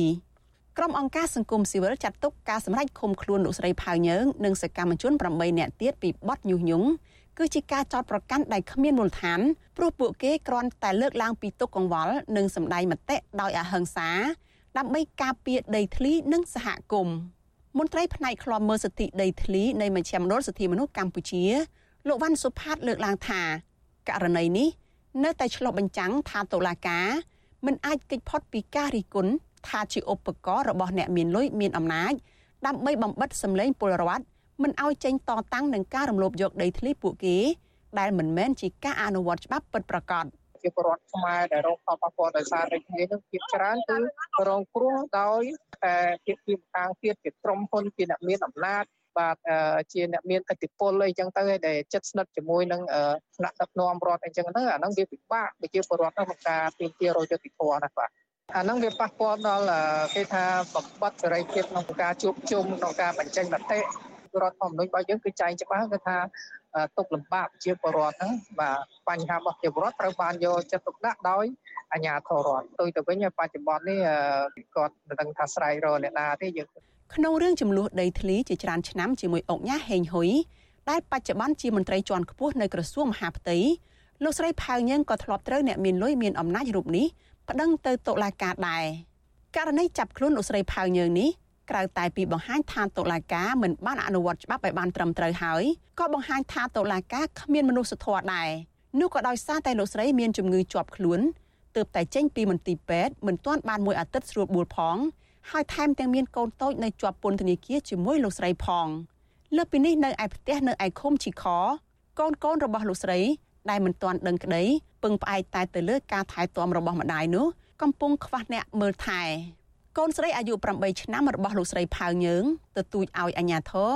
ក្រុមអង្គការសង្គមស៊ីវិលចាត់ទុកការសម្រេចឃុំខ្លួនលោកស្រីផៅញើងនិងសកម្មជន8នាក់ទៀតពីបទញុះញង់ គឺជាការចោទប្រកាន់ដែលគ្មានមូលដ្ឋានព្រោះពួកគេគ្រាន់តែលើកឡើងពីទុកកង្វល់និងសម្ដែងមតិដោយអហិង្សា ដើម្បីការពារដីធ្លីនិងសហគមន៍មន្ត្រីផ្នែកឃ្លាំមើលសិទ្ធិដីធ្លីនៃមជ្ឈមណ្ឌលសិទ្ធិមនុស្សកម្ពុជាលោកវ៉ាន់សុផាតលើកឡើងថាករណីនេះនៅតែឆ្លុះបញ្ចាំងថាតុលាការមិនអាចគេចផុតពីការរិះគន់ថាជាឧបករណ៍របស់អ្នកមានលុយមានអំណាចដើម្បីបំបិតសម្លេងពលរដ្ឋ មិនឲ្យចេញតតាំងនឹងការរំលោភយកដីធ្លីពួកគេ ដែលមិនមែនជាការអនុវត្តច្បាប់ពិតប្រាកដជាពលរដ្ឋខ្មែរដែលរងផលប៉ះពាល់ដោយសារដីធ្លីនោះភាគច្រើនគឺរងគ្រោះដោយតែភាគីម្ខាងទៀតជាក្រុមហ៊ុនជាអ្នកមានអំណាចបាទជាអ្នកមានឥទ្ធិពលអីចឹងទៅដែលចិត្តស្និទ្ធជាមួយនឹងថ្នាក់ដឹកនាំរដ្ឋអីចឹងទៅអាហ្នឹងវាពិបាកប្រជាពលរដ្ឋក្នុងការទាមទាររយយុត្តិធម៌ណាបាទអាហ្នឹងវាប៉ះពាល់ដល់គេថាបំបត្តិសេរីភាពក្នុងការជួបជុំក្នុងការបញ្ចេញមតិ រដ្ឋធម្មនុញ្ញរបស់យើងគឺចែងច្បាស់គឺថាទុកលំបាកជាពលរដ្ឋហ្នឹងបាទបញ្ហារបស់ជាពលរដ្ឋត្រូវបានយកចិត្តទុកដាក់ដោយអាជ្ញាធររដ្ឋទៅទៅវិញបច្ចុប្បន្ននេះគាត់មិនដឹងថាស្រ័យរកអ្នកណាទេយើងក្នុងរឿងចំនួនដីធ្លីជាច្រើនឆ្នាំជាមួយអង្គញាហេងហ៊ុយដែលបច្ចុប្បន្នជាមន្ត្រីជាន់ខ្ពស់នៅក្រសួងមហាផ្ទៃលោកស្រីផៅញឹងក៏ធ្លាប់ត្រូវអ្នកមានលុយមានអំណាចរូបនេះប្តឹងទៅតុលាការដែរករណីចាប់ខ្លួនលោកស្រីផៅញើងនេះ ក្រៅតែពីបង្ហាញថាតុលាការមិនបានអនុវត្តច្បាប់ឲ្យបានត្រឹមត្រូវហើយក៏បង្ហាញថាតុលាការគ្មានមនុស្សធម៌ដែរនោះក៏ដោយសារតែលោកស្រីមានជំងឺជាប់ខ្លួនទើបតែចេញពីមន្ទីរពេទ្យមិនទាន់បានមួយអាទិត្យស្រួលបួលផង ហើយថែមទាំងមានកូនតូចនៅជាប់ពន្ធនាគារជាមួយលោកស្រីផងលើពីនេះនៅឯផ្ទះនៅឯឃុំឈីខកូនកូនរបស់លោកស្រី ដែលមិនទាន់ដឹងក្តីពឹងផ្អែកតែទៅលើការថែទាំរបស់ម្ដាយនោះកំពុងខ្វះអ្នកមើលថែ កូនស្រីអាយុ8ឆ្នាំរបស់លោកស្រីផៅញើង ទទូចឲ្យអាញាធរ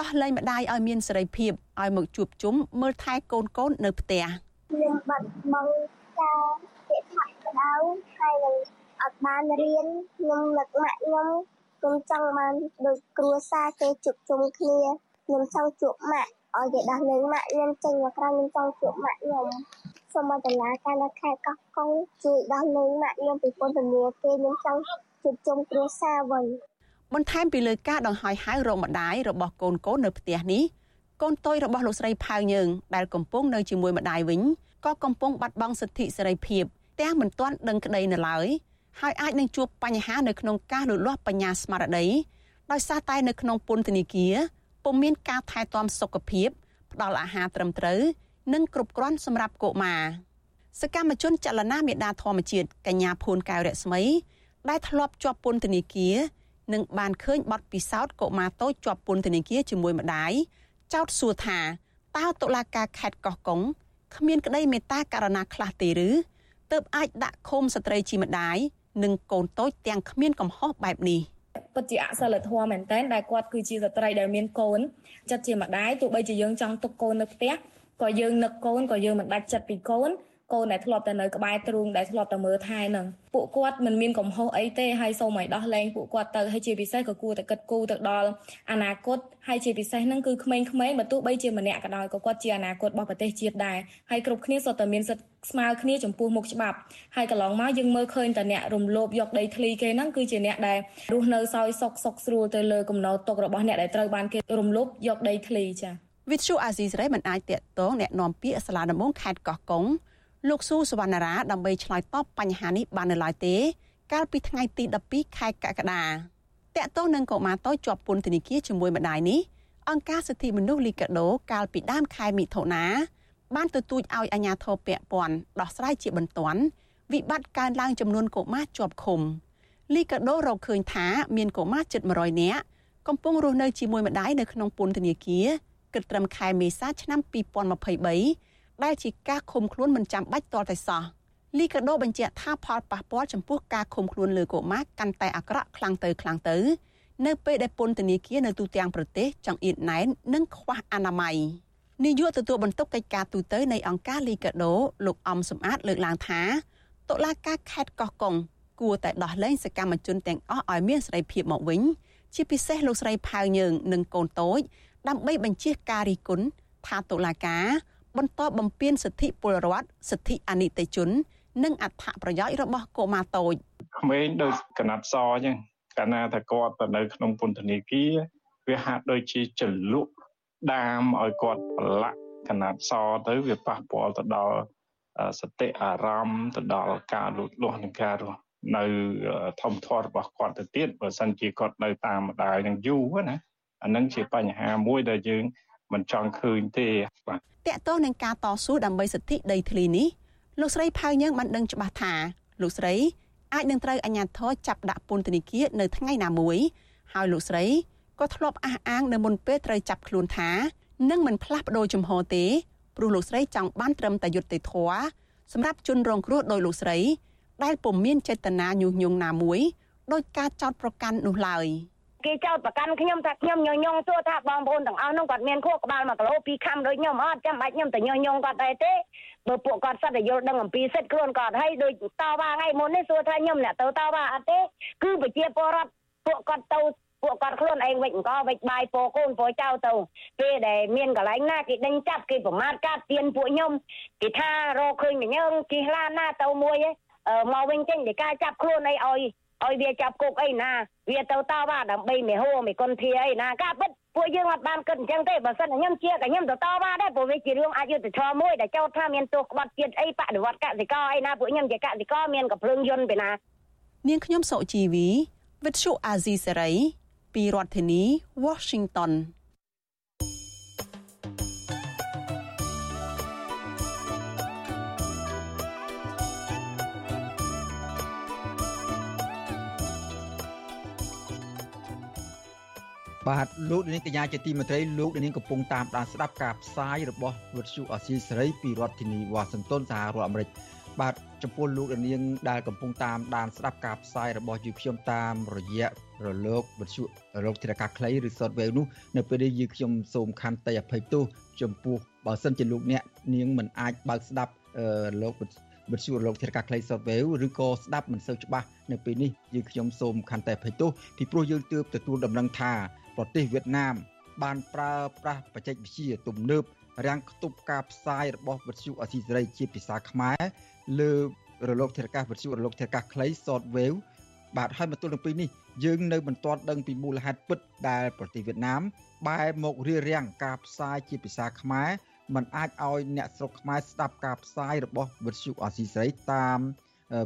ដោះលែងម្ដាយឲ្យមានសេរីភាពឲ្យមកជួបជុំមើលថែកូនកូននៅផ្ទះខ្ញុំបាត់បង់ការពាក្យថាក្តៅហើយនឹងអត់បានរៀនខ្ញុំនឹកម៉ាក់ខ្ញុំខ្ញុំចង់បានដូចគ្រួសារគេជួបជុំគ្នាខ្ញុំចង់ជួបម៉ាក់ឲ្យគេដោះលែងម៉ាក់ខ្ញុំចេញមកក្រៅខ្ញុំចង់ជួបម៉ាក់ខ្ញុំសូមឲ្យតឡាការនៅខេត្តកោះកុងជួយដោះលែងម៉ាក់ខ្ញុំពីពន្ធនាគារខ្ញុំចង់ ជួបជុំគ្រួសារវិញបន្ថែមពីលើការដង្ហោយហៅរកម្ដាយរបស់កូនកូននៅផ្ទះនេះកូនតូចរបស់លោកស្រីផៅយើងដែលកំពុងនៅជាមួយម្ដាយវិញក៏កំពុងបាត់បង់សិទ្ធិសេរីភាពទាំងមិនទាន់ដឹងក្តីនៅឡើយហើយអាចនឹងជួបបញ្ហានៅក្នុងការលូតលាស់បញ្ញាស្មារតីដោយសារតែនៅក្នុងពន្ធនាគារពុំមានការថែទាំសុខភាពផ្ដល់អាហារត្រឹមត្រូវនិងគ្រប់គ្រាន់សម្រាប់កុមារសកម្មជនចលនាមេដាធម្មជាតិកញ្ញាភួនកែវរស្មី ដែលធ្លាប់ជាប់ពន្ធនាគារនិងបានឃើញបទពិសោធន៍កុមារតូចជាប់ពន្ធនាគារជាមួយម្ដាយចោទសួរថាតើតុលាការខេត្តកោះកុងគ្មានក្តីមេត្តាករណាខ្លះទេឬទើបអាចដាក់ឃុំស្ត្រីជាម្ដាយនិងកូនតូចទាំងគ្មានកំហុសបែបនេះពិតជាអសិលធម៌មែនតើដែលគាត់គឺជាស្ត្រីដែលមានកូនចិត្តជាម្ដាយទោះបីជាយើងចង់ទុកកូននៅផ្ទះក៏យើងនឹកកូនក៏យើងមិនដាច់ចិត្តពីកូន កូនដែលធ្លាប់តែនៅក្បែរទ្រូងដែលធ្លាប់តែមើលថែនឹងពួកគាត់មិនមានកំហុសអីទេហើយសូមឲ្យដោះលែងពួកគាត់ទៅហើយជាពិសេសក៏គួរតែគិតគូរទៅដល់អនាគតហើយជាពិសេសហ្នឹងគឺក្មេងៗបើទោះបីជាម្នាក់ក៏ដោយក៏គាត់ជាអនាគតរបស់ប្រទេសជាតិដែរហើយគ្រប់គ្នាសុទ្ធតែមានសិទ្ធិស្មើគ្នាចំពោះមុខច្បាប់ហើយកន្លងមកយើងមើលឃើញតែអ្នករំលោភយកដីធ្លីគេហ្នឹងគឺជាអ្នកដែលរស់នៅសោយសុខសុខស្រួលទៅលើកំណោទុករបស់អ្នកដែលត្រូវបានគេរំលោភយកដីធ្លីចា៎វិទ្យុអាស៊ីសេរីមិនអាចតាក់ទងแนะនាំពាក្យសាលាដំបងខេត្តកោះកុង លោកស៊ូសវណ្ណារាដើម្បីឆ្លើយតបបញ្ហានេះបាននៅឡើយទេ កាលពីថ្ងៃទី12ខែកក្កដាតកតងនឹងកុមារតូចជាប់ពន្ធនាគារជាមួយម្ដាយនេះអង្គការសិទ្ធិមនុស្សលីកាដូកាលពីដើមខែមិថុនាបានទទូចឲ្យអាជ្ញាធរពាក់ព័ន្ធដោះស្រាយជាបន្ទាន់វិបត្តិកើនឡើងចំនួនកុមារជាប់ឃុំលីកាដូរកឃើញថាមានកុមារជិត100នាក់កំពុងរស់នៅជាមួយម្ដាយនៅក្នុងពន្ធនាគារគិតត្រឹមខែមេសាឆ្នាំ2023 ដែលជាការឃុំខ្លួនមិនចាំបាច់ទាល់តែសោះលីកាដូបញ្ជាក់ថាផលប៉ះពាល់ចំពោះការឃុំខ្លួនលើកុមារកាន់តែអាក្រក់ខ្លាំងទៅខ្លាំងទៅ នៅពេលដែលពន្ធនាគារនៅទូទាំងប្រទេសចង្អៀតណែននិងខ្វះអនាម័យនាយកទទួលបន្ទុកកិច្ចការទូតនៃអង្គការលីកាដូលោកអំសំអាតលើកឡើងថាតុលាការខេត្តកោះកុងគួរតែដោះលែងសកម្មជនទាំងអស់ឲ្យមានសេរីភាពមកវិញ ជាពិសេសលោកស្រីផៅយើងនិងកូនតូចដើម្បីបញ្ជាការរិះគន់ថាតុលាការ បន្តបំពានសិទ្ធិពលរដ្ឋសិទ្ធិអនិច្ចជន និងអត្ថប្រយោជន៍របស់កុមារតូចក្មេងដូចកណាត់សអញ្ចឹងកាលណាថាគាត់ទៅនៅក្នុងពន្ធនាគារវាហាក់ដូចជាចលក់ដាមឲ្យគាត់ប្រឡាក់កណាត់សទៅវាប៉ះពាល់ទៅដល់សតិអារម្មណ៍ទៅដល់ការលូតលាស់និងការរស់នៅធម្មធម៌របស់គាត់ទៅទៀតបើសិនជាគាត់នៅតាមម្ដាយនឹងយូរណាអានឹងជាបញ្ហាមួយដែលយើង មិនចង់ឃើញទេបាទតកតងនឹងការតស៊ូដើម្បីសិទ្ធិដីធ្លីនេះលោកស្រីផៅញើងបានដឹងច្បាស់ថាលោកស្រីអាចនឹងត្រូវអាជ្ញាធរចាប់ដាក់ពន្ធនាគារនៅថ្ងៃណាមួយហើយលោកស្រីក៏ធ្លាប់អះអាងនៅមុនពេលត្រូវចាប់ខ្លួនថានឹងមិនផ្លាស់ប្ដូរជំហរទេព្រោះលោកស្រីចង់បានត្រឹមតែយុត្តិធម៌សម្រាប់ជនរងគ្រោះដោយលោកស្រី ដែលពុំមានចេតនាញុះញង់ណាមួយដោយការចោទប្រកាន់នោះឡើយ គេចោទប្រកាន់ខ្ញុំថាខ្ញុំញញងសួរថាបងប្អូនទាំងអស់នោះគាត់មានខួរក្បាល1គីឡូ2ខាំដូចខ្ញុំអត់ចាំបាច់ខ្ញុំទៅញញងគាត់ដែរទេបើពួកគាត់សិតតែយល់ដឹងអំពីសិទ្ធិខ្លួនគាត់ហើយដូចតវ៉ាថ្ងៃមុននេះសួរថាខ្ញុំអ្នកទៅតវ៉ាអត់ទេគឺប្រជាពលរដ្ឋពួកគាត់ទៅពួកគាត់ខ្លួនឯងវិចអង្គវិចបាយពោកូនពោចៅទៅពេលដែលមានកន្លែងណាគេដេញចាប់គេប្រមាថកាត់ទៀនពួកខ្ញុំគេថារកឃើញម្ញើងជិះឡានណាទៅមួយមកវិញចេញពីការចាប់ខ្លួនអីឲ្យ ឲ្យវាចាប់គុកអីណា វាទៅតវ៉ាដើម្បីមេហួរមេគុនធាអីណាការពិតពួកយើងអត់បានគិតអញ្ចឹងទេបើសិនតែខ្ញុំជាក៏ខ្ញុំទៅតវ៉ាដែរព្រោះវាជារឿងអយុត្តិធម៌មួយដែលចោទថាមានទោសក្បត់ជាតិអីបដិវត្តកសិករអីណាពួកខ្ញុំជាកសិករមានកំភ្លើងយន្តពីណានាងខ្ញុំសុជីវីវិទ្យុអាស៊ីសេរីពីរដ្ឋធានី Washington បាទលោកនាងកញ្ញាជាទីមេត្រីលោកនាងកំពុងតាមដានស្ដាប់ការផ្សាយរបស់វិទ្យុអសីសេរីពីរដ្ឋធានីវ៉ាស៊ីនតោនសហរដ្ឋអាមេរិកបាទចំពោះលោកនាងដែលកំពុងតាមដានស្ដាប់ការផ្សាយរបស់យើងខ្ញុំតាមរយៈរលកវិទ្យុរលកធារកាខ្លីឬ software នោះនៅពេលនេះយើងខ្ញុំសូមខន្តីអភ័យទោសចំពោះបើសិនជាលោកអ្នកនាងមិនអាចបើកស្ដាប់រលកវិទ្យុរលកធារកាខ្លី software ឬក៏ស្ដាប់មិនសូវច្បាស់នៅពេលនេះយើងខ្ញុំសូមខន្តីអភ័យទោសពីព្រោះយើងទើបទទួលដំណឹងថា ប្រទេសវៀតណាម បានប្រើប្រាស់បច្ចេកវិទ្យាទំនើបរាំងខ្ទប់ការផ្សាយរបស់វិទ្យុអស៊ីសេរីជាភាសាខ្មែរលើរលកធាតុអាកាសវិទ្យុរលកធាតុអាកាសខ្លី short wave បាទហើយមកទល់នឹងពេលនេះយើងនៅមិនទាន់ដឹងពីមូលហេតុពិតដែលប្រទេសវៀតណាម បែរមករារាំងការផ្សាយជាភាសាខ្មែរมันអាចឲ្យអ្នកស្រុកខ្មែរស្ដាប់ការផ្សាយរបស់វិទ្យុអស៊ីសេរីតាម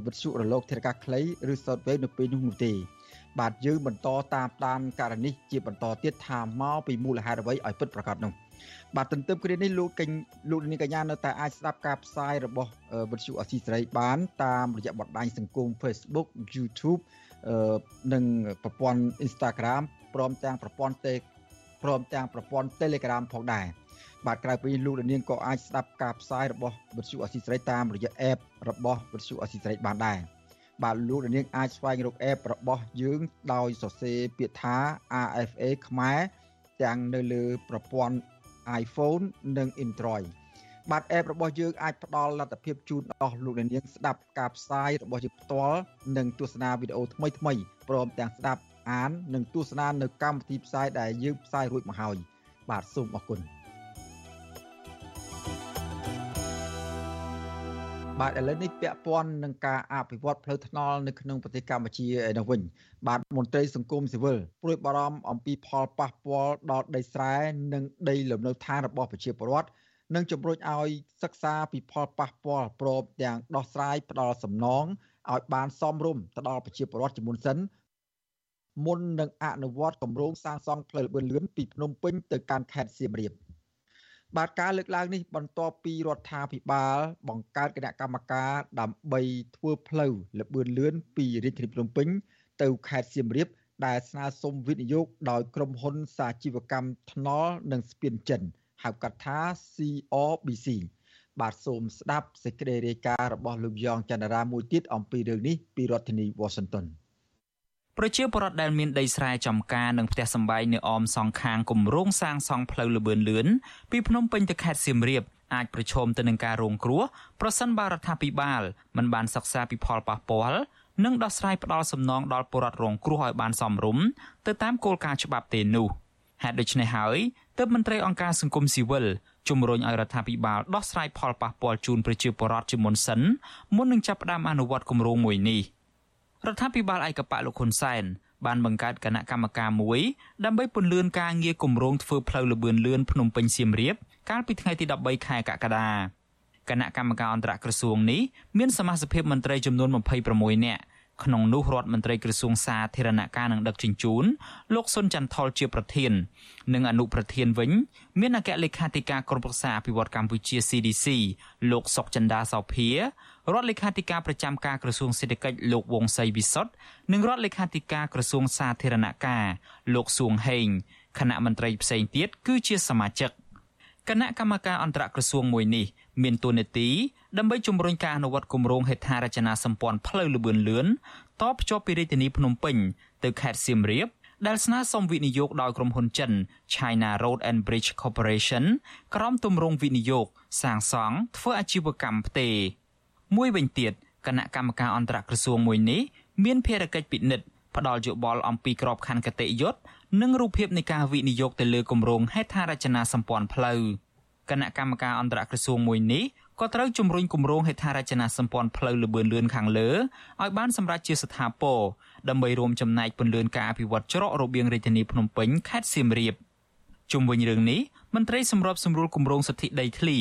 វិទ្យុរលកធាតុអាកាសខ្លីឬ short wave នៅពេលនោះនោះទេ បាទយើងបន្តតាមដានករណីជាបន្តទៀតថាមកពីមូលហេតុអ្វីឲ្យពិតប្រាកដនោះបាទទន្ទឹមគ្នានេះលោកកញ្ញាលោកនាងកញ្ញានៅតែអាចស្ដាប់ការផ្សាយរបស់វិទ្យុអស៊ីសេរីបានតាមរយៈបណ្ដាញសង្គម Facebook YouTube និងប្រព័ន្ធ Instagram ព្រមទាំងប្រព័ន្ធទេព្រមទាំងប្រព័ន្ធ Telegram ផងដែរបាទក្រៅពីលោកនាងក៏អាចស្ដាប់ការផ្សាយរបស់វិទ្យុអស៊ីសេរីតាមរយៈ App របស់វិទ្យុអស៊ីសេរីបានដែរ បាទលោកនាងអាចស្វែងរក app របស់យើងដោយសរសេរពាក្យថា RFA ខ្មែរទាំងនៅលើប្រព័ន្ធ iPhone និង Android បាទ app របស់យើងអាចផ្ដល់លទ្ធភាពជូនដល់លោកអ្នកនាងស្ដាប់ការផ្សាយរបស់យើងផ្ទាល់និងទស្សនាវីដេអូថ្មីថ្មីព្រមទាំងស្ដាប់អាននិងទស្សនានៅកម្មវិធីផ្សាយដែលយើងផ្សាយរួចមកហើយបាទសូមអរគុណ បាទឥឡូវនេះពាក់ព័ន្ធនឹងការអភិវឌ្ឍផ្លូវថ្នល់នៅក្នុងប្រទេសកម្ពុជាឯនោះវិញបាទមន្ត្រីសង្គមស៊ីវិលព្រួយបារម្ភអំពីផលប៉ះពាល់ដល់ដីស្រែនិងដីលំនៅឋានរបស់ប្រជាពលរដ្ឋនិងជំរុញឲ្យសិក្សាពីផលប៉ះពាល់ព្រមទាំងដោះស្រាយផ្ដល់សំណងឲ្យបានសមរម្យទៅដល់ប្រជាពលរដ្ឋជាមុនសិនមុននឹងអនុវត្តគម្រោងសាងសង់ផ្លូវលឿនលឿនពីភ្នំពេញទៅកាន់ខេត្តសៀមរាប។ បាទការលើកឡើងនេះបន្ទាប់ពីរដ្ឋាភិបាល បង្កើតគណៈកម្មការដើម្បីធ្វើផ្លូវលបឿនលឿនពីរាជធានីភ្នំពេញ ទៅខេត្តសៀមរាបដែលស្នើសុំវិនិយោគដោយក្រុមហ៊ុនសាជីវកម្មថ្នល់និងស្ពានចិនហៅកាត់ថា CRBC បាទសូមស្ដាប់សេចក្តីរាយការណ៍របស់លោកយ៉ងច័ន្ទរាមួយទៀតអំពីរឿងនេះពីរដ្ឋធានី Washington ប្រជាពលរដ្ឋដែលមានដីស្រែចំការនិងផ្ទះសម្បែងនៅអមសងខាងគម្រោងសាងសង់ផ្លូវលបឿនលឿនពីភ្នំពេញទៅខេត្តសៀមរាបអាចប្រឈមទៅនឹងការរងគ្រោះប្រសិនបើរដ្ឋាភិបាលមិនបានសិក្សាពីផលប៉ះពាល់និងដោះស្រាយផ្ដាល់សំណងដល់ពលរដ្ឋរងគ្រោះឲ្យបានសមរម្យទៅតាមគោលការណ៍ច្បាប់ទេនោះហេតុដូច្នេះហើយទើបមន្ត្រីអង្គការសង្គមស៊ីវិលជំរុញឲ្យរដ្ឋាភិបាលដោះស្រាយផលប៉ះពាល់ជូនប្រជាពលរដ្ឋជាមុនសិនមុននឹងចាប់ផ្ដើមអនុវត្តគម្រោងមួយនេះ។ រដ្ឋាភិបាលឯកបៈលោកហ៊ុនសែនបានបង្កើតគណៈកម្មការមួយដើម្បីពន្លឿនការងារគម្រោងធ្វើផ្លូវលបឿនលឿនភ្នំពេញសៀមរាបកាលពីថ្ងៃទី13ខែកក្កដាគណៈកម្មការអន្តរក្រសួងនេះមានសមាជិកមន្ត្រីចំនួន26នាក់ ក្នុងនោះរដ្ឋមន្ត្រីក្រសួងសាធារណការនិងដឹកជញ្ជូនលោកសុនចន្ទថុលជាប្រធាន និងអនុប្រធានវិញ មានអគ្គលេខាធិការក្រុមប្រឹក្សាអភិវឌ្ឍកម្ពុជា CDC លោកសុកចិន្តាសោភារដ្ឋលេខាធិការប្រចាំការក្រសួងសេដ្ឋកិច្ចលោកវង្សសីវិសុទ្ធនិងរដ្ឋលេខាធិការក្រសួងសាធារណការលោកសួងហេងគណៈមន្ត្រីផ្សេងទៀតគឺជាសមាជិកគណៈកម្មការអន្តរក្រសួងមួយនេះ មានតួនាទីដើម្បីជំរុញការអនុវត្តគម្រោងហេដ្ឋារចនាសម្ព័ន្ធផ្លូវលបឿនលឿនតភ្ជាប់ពីរាជធានីភ្នំពេញទៅខេត្តសៀមរាបដែលស្នើសុំវិនិយោគដោយក្រុមហ៊ុនចិន China Road and Bridge Corporation ក្រោមទម្រង់វិនិយោគសាងសង់ធ្វើអាជីវកម្មផ្ទេរមួយវិញទៀតគណៈកម្មការអន្តរក្រសួងមួយនេះមានភារកិច្ចពិនិត្យផ្ដល់យោបល់អំពីក្របខ័ណ្ឌគតិយុត្តនិងរូបភាពនៃការវិនិយោគទៅលើគម្រោងហេដ្ឋារចនាសម្ព័ន្ធផ្លូវ គណៈកម្មការអន្តរក្រសួងមួយនេះក៏ត្រូវជំរុញគម្រោងហេដ្ឋារចនាសម្ព័ន្ធផ្លូវលបឿនលឿនខាងលើឲ្យបានសម្រេចជាស្ថាពរដើម្បីរួមចំណែកពន្លឿនការអភិវឌ្ឍច្រករបៀងរាជធានីភ្នំពេញខេត្តសៀមរាបជុំវិញរឿងនេះមន្ត្រីសម្របសម្រួលគម្រោងសិទ្ធិដីធ្លី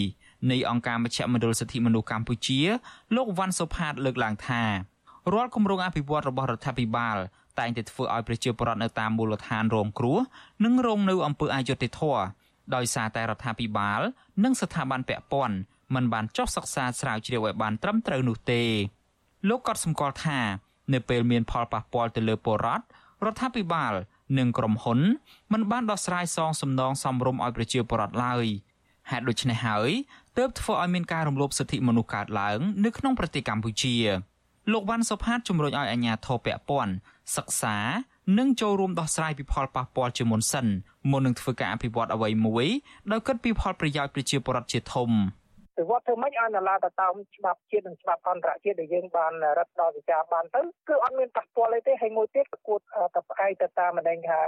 នៃអង្គការមជ្ឈមណ្ឌលសិទ្ធិមនុស្សកម្ពុជាលោកវ៉ាន់សុផាតលើកឡើងថារាល់គម្រោងអភិវឌ្ឍរបស់រដ្ឋាភិបាលតែងតែធ្វើឲ្យប្រជាពលរដ្ឋនៅតាមមូលដ្ឋានរងគ្រោះនិងរងនៅអំពើអយុត្តិធម៌ ដោយសារតែរដ្ឋាភិបាល និងស្ថាប័នពាក់ព័ន្ធមិនបានចុះសិក្សាស្រាវជ្រាវឲ្យបានត្រឹមត្រូវនោះទេលោកក៏សម្គាល់ថា នៅពេលមានផលប៉ះពាល់ទៅលើពលរដ្ឋរដ្ឋាភិបាល និងក្រុមហ៊ុនមិនបានដោះស្រាយសងសំណងសមរម្យឲ្យប្រជាពលរដ្ឋឡើយហេតុដូច្នេះហើយទើបធ្វើឲ្យមានការរំលោភសិទ្ធិមនុស្សកើតឡើង នៅក្នុងប្រទេសកម្ពុជា លោកវ៉ាន់សុផាតជំរុញឲ្យអាជ្ញាធរពាក់ព័ន្ធសិក្សានិងចូលរួមដោះស្រាយពីផលប៉ះពាល់ជាមុនសិនមុននឹងធ្វើការអភិវឌ្ឍអ្វីមួយដោយគិតពីផលប្រយោជន៍ប្រជាពលរដ្ឋជាធំ។ វិវត្តធ្វើម៉េចឲ្យនឡាទៅតាមច្បាប់ជាតិនិងច្បាប់អន្តរជាតិដែលយើងបានរឹតដល់វិចារបានទៅគឺអត់មានប៉ះពាល់អីទេហើយមួយទៀតគួរតែផ្អែកទៅតាមម្ដងថា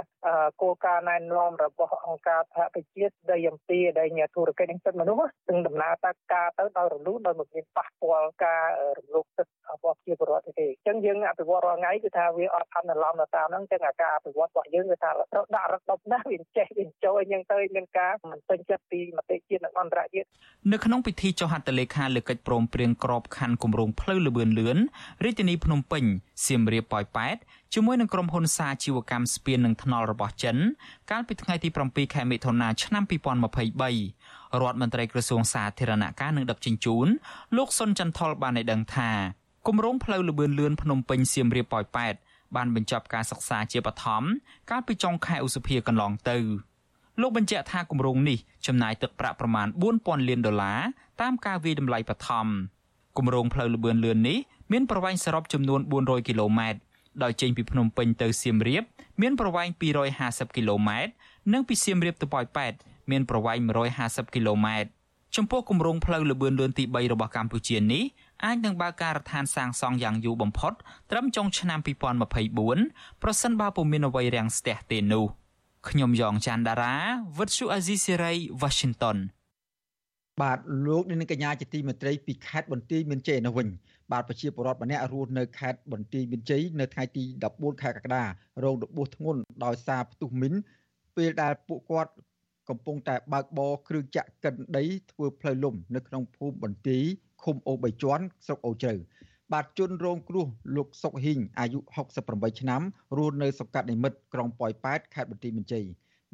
គោលការណ៍ណែនាំរបស់អង្គការសហប្រជាជាតិដីអំពីដីញាធុរកិច្ចនិងសិទ្ធិមនុស្សនឹងដំណើរទៅការទៅដោយរលូនដោយមិនមានប៉ះពាល់ការរំលោភសិទ្ធិរបស់ប្រជាពលរដ្ឋទេអញ្ចឹងយើងអភិវឌ្ឍរាល់ថ្ងៃគឺថាវាអត់អនុលោមទៅតាមហ្នឹងអញ្ចឹងអាការអភិវឌ្ឍរបស់យើងគឺថាត្រូវដាក់រដុបណាស់វាចេះវាចូលអញ្ចឹងទៅមានការមិនពេញចិត្តពីមតិជាតិនិងអន្តរជាតិនៅក្នុងពិធីចុះហត្ថលេខាលើកិច្ចព្រមព្រៀងក្របខ័ណ្ឌគម្រោងផ្លូវលបឿនលឿនរាជធានីភ្នំពេញសៀមរាបប៉ោយប៉ែតជាមួយនឹងក្រុមហ៊ុនសាជីវកម្មស្ពាននិងថ្នល់របស់ចិន កាលពីថ្ងៃទី7ខែមិថុនាឆ្នាំ2023រដ្ឋមន្ត្រីក្រសួងសាធារណការនិងដឹកជញ្ជូនលោកសុនចន្ទថលបានឲ្យដឹងថាគម្រោងផ្លូវលបឿនលឿនភ្នំពេញសៀមរាបប៉ោយប៉ែតបានបញ្ចប់ការសិក្សាជាបឋមកាលពីចុងខែឧសភាកន្លងទៅ លោកបញ្ជាក់ថាគម្រោងនេះចំណាយទឹកប្រាក់ប្រមាណ4000លានដុល្លារតាមការវាយតម្លៃបឋមគម្រោងផ្លូវលបឿនលឿននេះមានប្រវែងសរុបចំនួន400គីឡូម៉ែត្រដោយចេញពីភ្នំពេញទៅសៀមរាប មានប្រវែង250គីឡូម៉ែត្រនិងពីសៀមរាបទៅប៉ោយប៉ែតមានប្រវែង150គីឡូម៉ែត្រចំពោះគម្រោងផ្លូវលបឿនលឿនទី3របស់កម្ពុជានេះអាចនឹងបើកការដ្ឋានសាងសង់យ៉ាងយូរបំផុតត្រឹមចុងឆ្នាំ2024ប្រសិនបើពុំមានអ្វីរាំងស្ទះទេនោះ ខ្ញុំយ៉ងច័ន្ទដារាវិទ្យុអាស៊ីសេរី Washington បាទលោកនាងកញ្ញាជាទីមេត្រីពីខេត្តបន្ទាយមានជ័យនៅវិញបាទប្រជាពលរដ្ឋម្នាក់រស់នៅខេត្តបន្ទាយមានជ័យនៅថ្ងៃទី14ខែកក្កដារងរបួសធ្ងន់ដោយសារផ្ទុះមីនពេលដែលពួកគាត់កំពុងតែបើកបរគ្រឿងចាក់កិនដីធ្វើផ្លូវលំនៅក្នុងភូមិបន្ទាយឃុំអូបីជាន់ស្រុកអូជ្រៅ បាទជនរងគ្រោះលោកសុកហ៊ីងអាយុ68ឆ្នាំរស់នៅសង្កាត់និមិត្តក្រុងប៉ោយប៉ែតខេត្តបន្ទាយមានជ័យ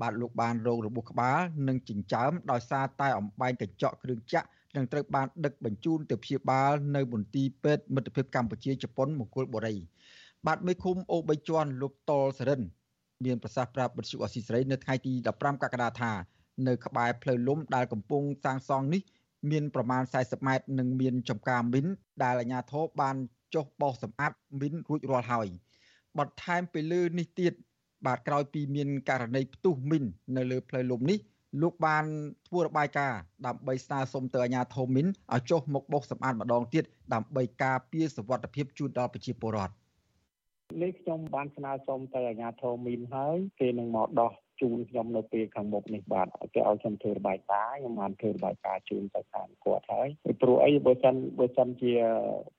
បាទលោកបានរងរបួសក្បាលនិងចិញ្ចើមដោយសារតែអំបែងកញ្ចក់គ្រឿងចាក់និងត្រូវបានដឹកបញ្ជូនទៅព្យាបាលនៅមន្ទីរពេទ្យមិត្តភាពកម្ពុជាជប៉ុនមង្គលបុរី បាទមេឃុំអូបីជាន់លោកតលសរិន មានប្រសាសន៍ប្រាប់បទសុអសីស្រីនៅថ្ងៃទី15កក្កដាថានៅក្បែរផ្លូវលំដែលកំពុងសាងសង់នេះ មានប្រមាណ40ម៉ែត្រនិងមានចំការមីនដែលអាជ្ញាធរបានចុះបោសសម្អាតមីនរួចរាល់ហើយបន្ថែមពីលើនេះទៀតបាទក្រោយពីមានករណីផ្ទុះមីននៅលើផ្លូវលំនេះលោកបានធ្វើរបាយការណ៍ដើម្បីស្នើសុំទៅអាជ្ញាធរមីនឲ្យចុះមកបោសសម្អាតម្ដងទៀតដើម្បីការពារសុវត្ថិភាពជូនដល់ប្រជាពលរដ្ឋនេះខ្ញុំបានស្នើសុំទៅអាជ្ញាធរមីនហើយគេនឹងមកដោះ ជូនខ្ញុំនៅពេលខាងមុខនេះបាទគេឲ្យខ្ញុំធ្វើរបាយការណ៍ខ្ញុំបានធ្វើរបាយការណ៍ជូនទៅខាងគាត់ហើយព្រោះអីបើសិនបើសិនជា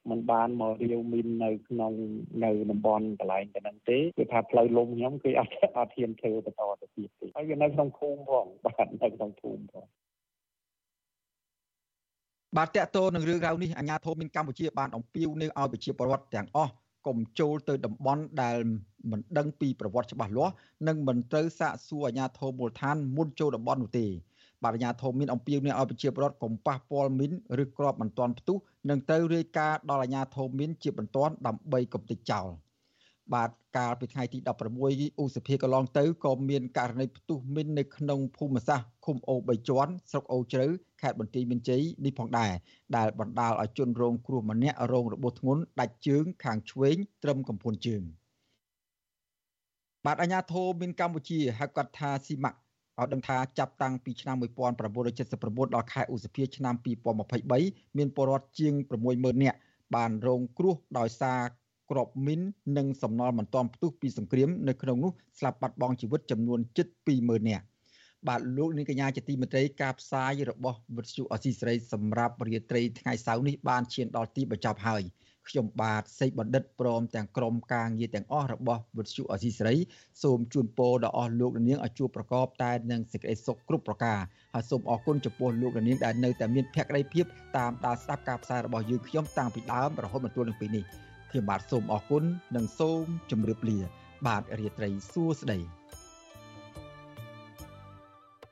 มันបានមករាវមីននៅក្នុងនៅតំបន់កន្លែងទៅនឹងទេគឺថាផ្លូវលំខ្ញុំគឺអត់អត់ហ៊ានធ្វើបន្តទៅទៀតទេហើយវានៅក្នុងភូមិផងបាទនៅក្នុងភូមិផងបាទតកតោនឹងរឿងរ៉ាវនេះអាជ្ញាធរមានកម្ពុជាបានអំពាវនាវឲ្យប្រជាពលរដ្ឋទាំងអស់ កុំចូលទៅតំបន់ដែលមិនដឹងពីប្រវត្តិច្បាស់លាស់និងមិនត្រូវសាកសួរអាជ្ញាធរមូលដ្ឋានមុនចូលតំបន់នោះទេបាទអាជ្ញាធរមានអំពាវនាវឲ្យប្រជាពលរដ្ឋកុំប៉ះពាល់មីនឬក្របមិនទាន់ផ្ទុះនិងត្រូវរាយការណ៍ដល់អាជ្ញាធរមីនជាបន្ទាន់ដើម្បីកុំតិចចោល បាទកាលពីថ្ងៃទី16ឧសភាកន្លងទៅក៏មានករណីផ្ទុះមីននៅក្នុងភូមិសាស្ត្រឃុំអូ3ជាន់ស្រុកអូជ្រៅខេត្តបន្ទាយមានជ័យនេះផងដែរដែលបណ្ដាលឲ្យជនរងគ្រោះម្នាក់រងរបួសធ្ងន់ដាច់ជើងខាងឆ្វេងត្រឹមកំពង់ជើងបាទអាញាធមមានកម្ពុជាហៅកាត់ថាស៊ីម៉ាក់ឲ្យដឹងថាចាប់តាំងពីឆ្នាំ1979ដល់ខែឧសភាឆ្នាំ2023មានពលរដ្ឋជាង60000នាក់បានរងគ្រោះដោយសារ ក្របមីននិងសំណល់មិនទាន់ផ្ទុះពីសង្គ្រាមនៅក្នុងនោះស្លាប់បាត់បង់ជីវិតចំនួនជិត20000នាក់បាទលោកនាងកញ្ញាជាទីមេត្រីការផ្សាយរបស់វិទ្យុអស៊ីសេរីសម្រាប់រាត្រីថ្ងៃសៅរ៍នេះបានឈានដល់ទីបញ្ចប់ហើយខ្ញុំបាទសេកបណ្ឌិតព្រមទាំងក្រុមការងារទាំងអស់របស់វិទ្យុអស៊ីសេរីសូមជូនពរដល់អស់លោកនាងឲ្យជួបប្រកបតែនឹងសេចក្តីសុខគ្រប់ប្រការហើយសូមអរគុណចំពោះលោកនាងដែលនៅតែមានភក្ដីភាពតាមដានស្ដាប់ការផ្សាយរបស់យើងខ្ញុំតាំងពីដើមរហូតមកទល់នឹងពេលនេះ ខ្ញុំបាទសូមអរគុណនិងសូមជម្រាបលា បាទរាត្រីសួស្តី